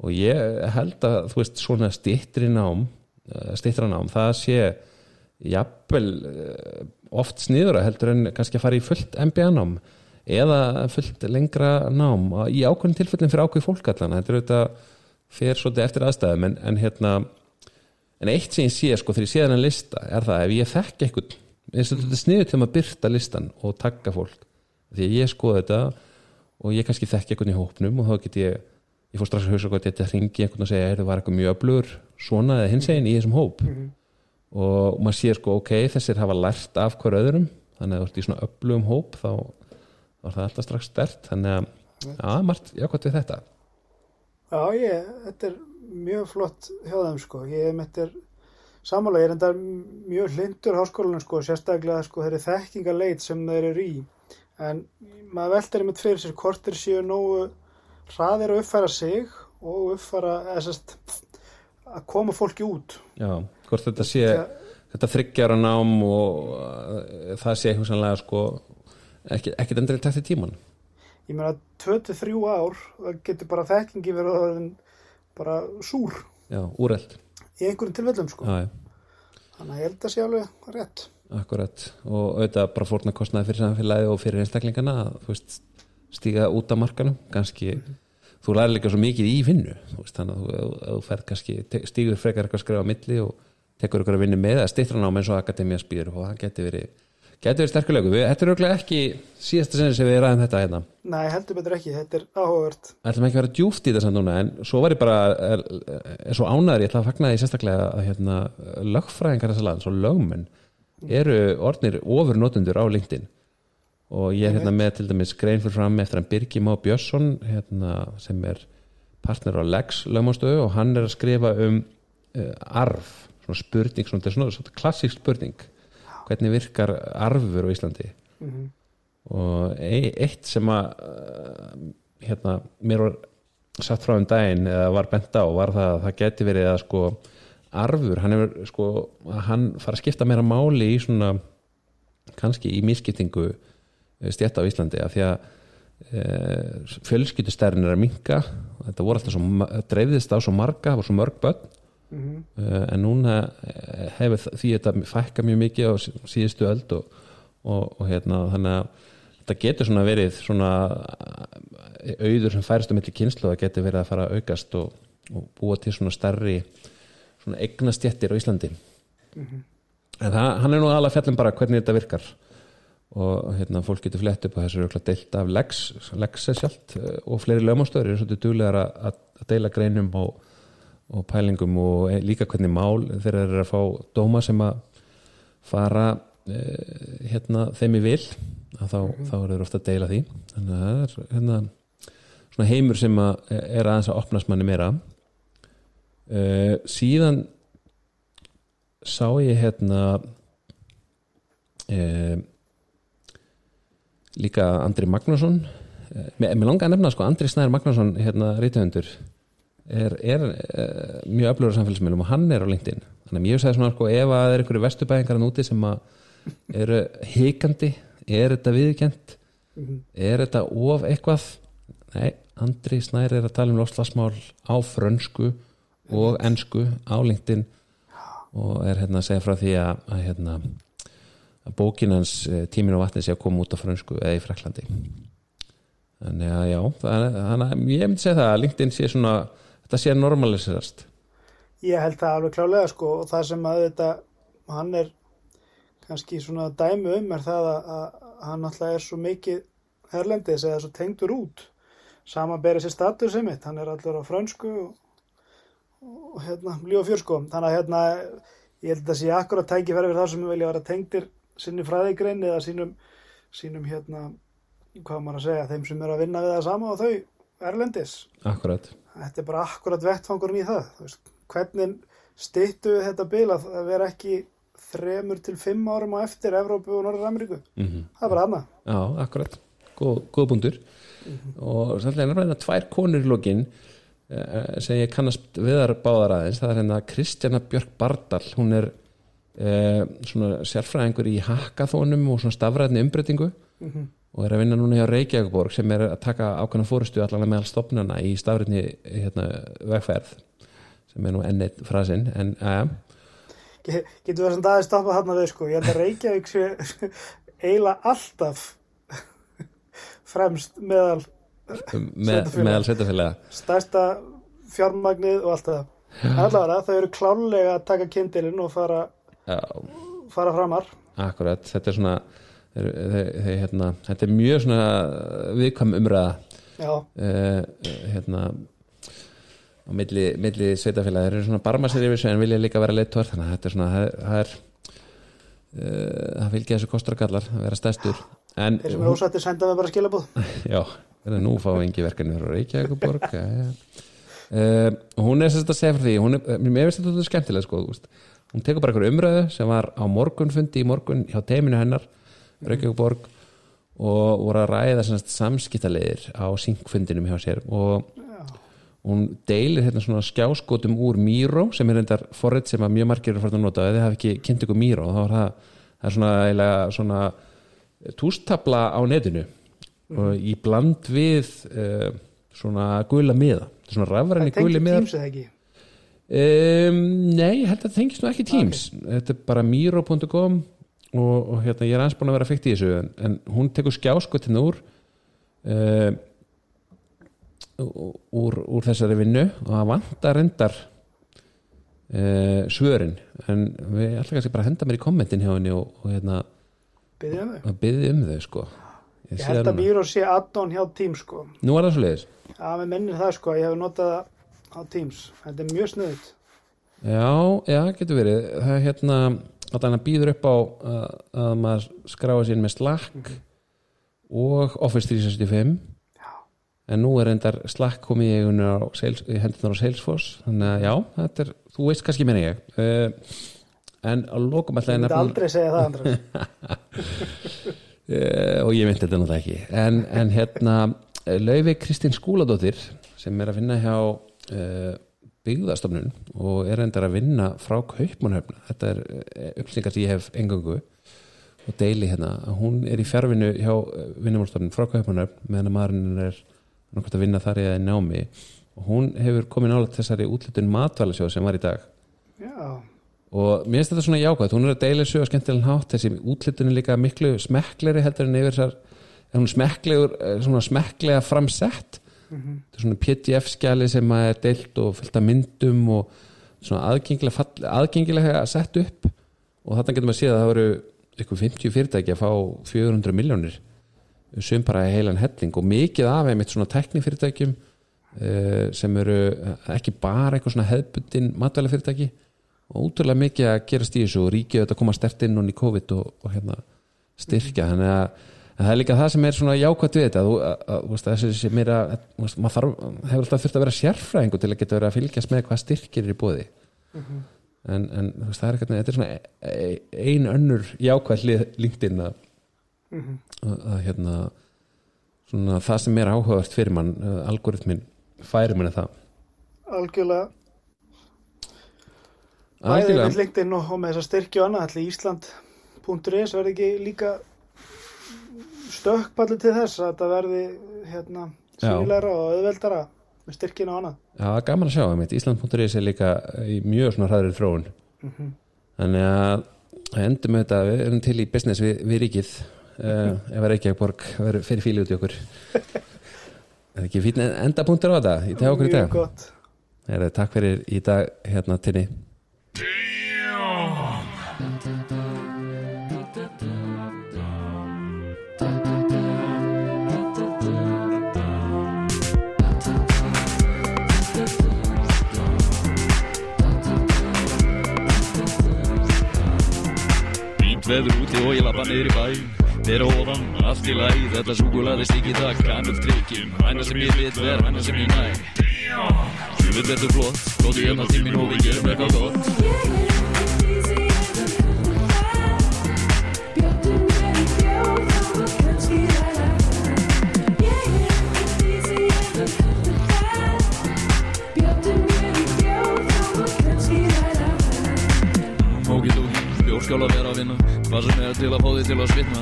og ég held að þú veist svona stittri nám stittra nám, það sé jafnvel eh, oft sniðura heldur en kannski að fara í fullt MBA nám eða fullt lengra nám. Í ákveðin tilfellin fyrir ákveð fólk allan þetta er auðvitað fyrir svolítið eftir aðstæðum en, en hérna en eitt sem ég sé sko þegar ég sé þennan lista er það ef ég þekk eitthvað eins og þetta sniður til að byrta listan og takka fólk því að ég skoða þetta og ég kannski þekki eitthvað í hópnum og þá get ég ég fór strax að hugsa hvað þetta hringi einhvern og segja er það var eitthvað mjög öflugur svona eða hins eginn í þessum hóp? Og maður sér sko ok, þessir hafa lært af hver öðrum þannig að þú ert í svona öflugum hóp þá var það alltaf strax stert þannig að, já, margt jákvæmt við þetta Já, ég, þetta er mjög flott hjá þeim, sko. Ég er með þetta samanlega, ég er enda mjög hlindur háskólanum, sko, sérstaklega, sko, þeirri þekkingaleit sem þeir eru í. En maður veldur einmitt fyrir sér hvort þeir séu nógu hraðir að uppfæra sig og uppfæra, eða sérst, að koma fólki út. já, hvort þetta sé Þegar- þetta þryggjara nám og uh, það sé hugsanlega sko ekki, ekkit endur tætt í tíman Ég meina, 23 ár, það getur bara þekkingi verið bara súr. Já, úreld í einhverjum tilfellum, sko. já, Þannig að ég held að sé alveg rétt. akkurat. Og auðvitað bara fórna kostnaði fyrir samfélagi og fyrir einstaklingana að stíga út af markanum. Kannski, þú lærir líka svo mikið í vinnu veist, þannig að þú, þú ferð kannski stígur frekar eitthvað skrifa á milli og tekur ykkur að vinna með að stýttra nám eins og akademía spýður og það geti verið geti verið sterkulegu, þetta er auðvitað ekki síðasta sinni sem við ræðum þetta hérna. Nei, heldur betur ekki, þetta er áhugavert. ætlum ekki að vera djúft í þess að núna en svo var ég bara er, er svo ánæður, ég ætla að fagna því sérstaklega að hérna, lögfræðingar þessa lands og lögmenn eru orðnir ofur notundur á LinkedIn. Og ég er hérna með til dæmis grein fyrir fram eftir hann Birgi Má Björnsson hérna, sem er partner á Lex lögmástöðu og hann er að skrifa um uh, arf svona spurning, svona, svona, svona klassík spurning hvernig virkar arfur á Íslandi. Mhm. og e eitt sem að uh, hérna, mér var satt frá um daginn eða var bent á var það að það geti verið að sko arfur, hann hefur sko að hann fara að skipta meira máli í svona kannski í misskiptingu stjætta á Íslandi af því að e, fjölskyldustærn er að minka þetta voru alltaf svo, dreifðist á svo marga, það voru svo mörg börn Mhm. uh, en núna eh, hefur því þetta fækka mjög mikið á sí- síðustu öld og, og, og hérna þannig að þetta getur svona verið svona eh, auður sem færist um milli kynslu það getur verið að fara að aukast og, og búa til svona stærri svona eignastjettir á Íslandi. En það, hann er nú alveg fjallum bara hvernig þetta virkar. Og hérna fólk getur flett upp og þessu er örugglega deilt af Lex er sjálft og fleiri lögmástöður eru svolítið að- að deila greinum og og pælingum og e- líka hvernig mál þeir eru að fá dóma sem að fara e, hérna þeim í vil þá, þá eru þeir ofta að deila því. Þannig að það er hérna, svona heimur sem að er aðeins að opnast manni meira. E, síðan sá ég hérna e, líka Andri Magnússon. E, mér, langar að nefna sko Andri Snær Magnússon hérna rítahundur er, er uh, mjög öflugur samfélagsmiðlum og hann er á LinkedIn. Þannig að ég sagði svona sko ef að það er einhverju vestubæðingar úti sem að eru hikandi er þetta viðkjent er þetta of eitthvað? Nei, Andri Snær er að tala um lofslagsmál á frönsku og ensku á LinkedIn og er hérna að segja frá því að, að hérna að bókin hans eh, tíminn og vatni sé að koma út á frönsku eða í Fraklandi þannig að já þannig að ég myndi segja það að LinkedIn sé svona þetta sé normaliserast. Ég held það alveg klálega sko og það sem að þetta, hann er kannski svona dæmi um er það að, að hann alltaf er svo mikið herlendis eða svo tengdur út. Saman berið sér status sem mitt, hann er allur á frönsku og, og hérna lífa fjör sko, þannig að hérna ég held að það sé akkurat tækifæri fyrir það sem vilja vera tengdir sinni fræðigrein eða sínum, sínum hérna hvað maður að segja, þeim sem eru að vinna við það sama og þau erlendis. Akkurat þetta er bara akkurat vettfangurinn í það veist, hvernig styttu við þetta bil að vera ekki þremur til fimm árum á eftir Evrópu og Norður Ameríku? Mm það er bara hana já, akkurat, góð, góð búndur og sannlega er náttúrulega tvær konur í lokin eh, sem ég kannast viðar báðar aðeins. Það er hérna Kristjana Björk Bardal. Hún er eh, svona sérfræðingur í hackathonum og svona stafræðni umbreytingu og er að vinna núna hjá Reykjavíkborg sem er að taka ákveðna fórustu allan meðal stopnana í stafræðni hérna, vegferð sem er nú enn eitt frasinn en uh, Ge- getur við sem aðeins stoppað þarna við sko. Ég held að Reykjavík sé eiginlega alltaf fremst meðal með, meðal sveitafélaga stærsta fjármagnið og allt það. Allavega þau eru klárlega að taka kindilinn og fara, Já, fara framar. Akkurat, þetta er svona hérna, þetta er mjög svona viðkvæm umræða uh, hérna á milli, milli sveitafélaga þeir eru svona barma sér yfir sig en vilja líka vera leittór þannig að þetta er svona, það, er það fylgja þessu kostur og gallar að vera stærstur. En þeir sem eru ósættir senda við bara skilabúð já, þetta nú fá engi verkefni frá Reykjavíkuborg ja, ja. Uh, hún er sérst að segja frá því hún er, eh, mér finnst þetta skemmtilega sko, hún tekur bara einhverju umræðu sem var á morgunfundi í morgun hjá teiminu hennar Reykjavíkuborg og voru að ræða semst samskiptalegir á syngfundinum hjá sér og hún deilir hérna svona skjáskotum úr Miro sem er reyndar forrið sem að mjög margir eru farin að nota. Ef þið hafi ekki kynnt ykkur Miro þá er það, það er svona, svona tústabla á netinu. Og í bland við uh, svona gula miða. Þetta svona rafræni það guli tengir miðar. Tíms eða ekki? Um, nei, ég held að það tengist nú ekki Teams. Þetta er bara miro.com og, og hérna, ég er aðeins búin að vera fyrkt í þessu en, en hún tekur skjáskotin úr uh, úr, úr þessari vinnu og það vantar reyndar uh, svörin en við ætla kannski bara að henda mér í kommentin hjá henni og, og hérna, þau að byggði um þau sko Ég sé held að núna. Miro sé add-on hjá Teams sko. Nú er það svo leiðis Já, með minnir það sko, ég hef notað á Teams. Þetta er mjög sniðut. Já, já, getur verið það er hérna að hann býður upp á að, að maður skráa sér með Slack og Office 365 en nú er endar slakk komið í á, í hendurnar á Salesforce. Þannig að já, þetta er, þú veist kannski meina ég. Uh, en að lokum alltaf myndi aldrei segja það, Andrés. uh, og ég myndi þetta náttúrulega ekki. En, en hérna Laufi Kristín Skúladóttir sem er að vinna hjá uh, byggðastofnun og er endar að vinna frá Kaupmannhöfn þetta er uh, upplýsingar sem ég hef engangu og deili hérna. Að hún er í fjárvinnu hjá vinnumálstofnun frá Kaupmannhöfn meðan að maðurinn er nokkvæmt að vinna þar í að námi. Og hún hefur komið nála þessari útlutun matvælasjóð sem var í dag. Já, og mér finnst þetta svona jákvæmt, hún er að deila þessu á skemmtilegan hátt, þessi útlitun er líka miklu smekkleri heldur en yfir þessar hún eh, smekklega framsett þetta er svona pdf skjali sem að er deilt og fyllt af myndum og svona aðgengilega, fall, aðgengilega sett upp. Og þarna getur maður séð að það voru ykkur 50 fyrirtæki að fá 400 miljónir sem bara heilan helling og mikið af einmitt svona teknifyrirtækjum uh, sem eru ekki bara eitthvað svona hefbundin matvæla fyrirtæki og útrúlega mikið að gerast í þessu og ríkið þetta koma stert inn núna í COVID og, og hérna styrkja. Þannig að, að það er líka það sem er svona jákvæmt við þetta þú, að, að, þú veist, þessi sem er að veist, maður þarf, hefur alltaf þurft að vera sérfræðingu til að geta verið að fylgjast með hvað styrkir er í bóði en, en þú veist, það er eitthvað þetta er svona e- ein önnur jákvæð hlið LinkedIn að, að, að hérna svona það sem er áhugavert fyrir mann uh, algoritmin færi manni það. Algjörlega. Bæðið algjörlega með LinkedIn og, og með þess að styrkja og annað, ætli Ísland.is verði ekki líka stökkpallu til þess að þetta verði hérna Já. sínilegra og auðveldara með styrkina og annað. Já, það gaman að sjá einmitt. Ísland.is er líka í mjög svona hraðri þróun þannig að að endum með þetta, við erum til í business við, við ríkið uh, ef að Reykjavíkborg verður fyrir fíli út í okkur er ekki fín endapunktur á þetta í dag okkur í Mjög dag gott. Heru, takk fyrir í dag hérna tinni veður úti og ég lappa í bæ. Þeir ofan, allt í læg Þetta súkulaði stík í dag. Kannuð trykkjum Hæna sem ég vil vera, hæna sem ég næ. Vil verður flott Góðu hérna til mín og við gerum eitthvað gott. Mókidóki, bjórskál að vera að vinna Hvað sem er til að fá því til að svitna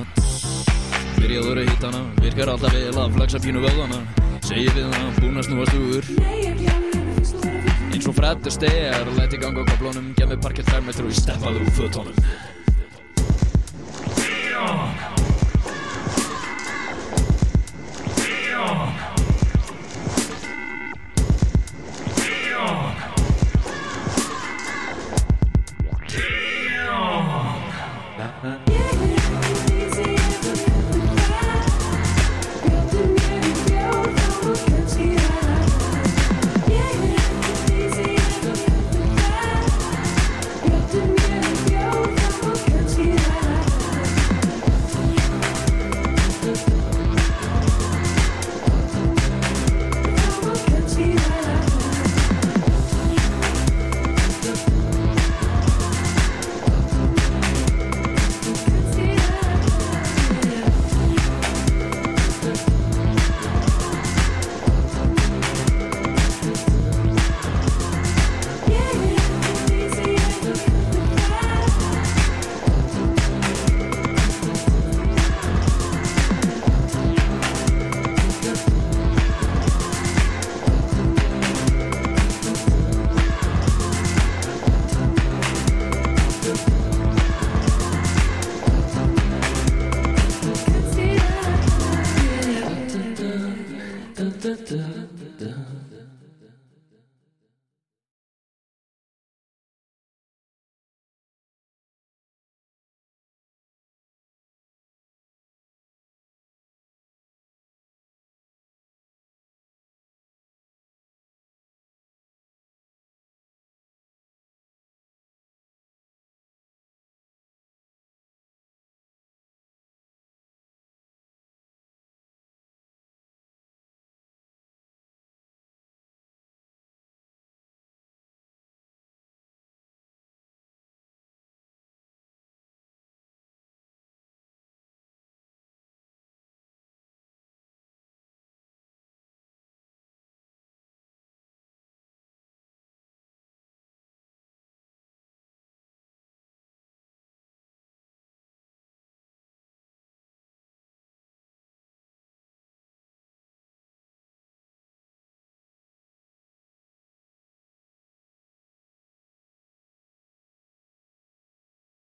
Byrjaður að hýtana Virkar alltaf vel að flagsa pínu vöðana Segir við hann, búin að snúast úr. Eins og frættur stegar Læti ganga á kaplónum Gemmi parkir þær metru í stefaðu fötónum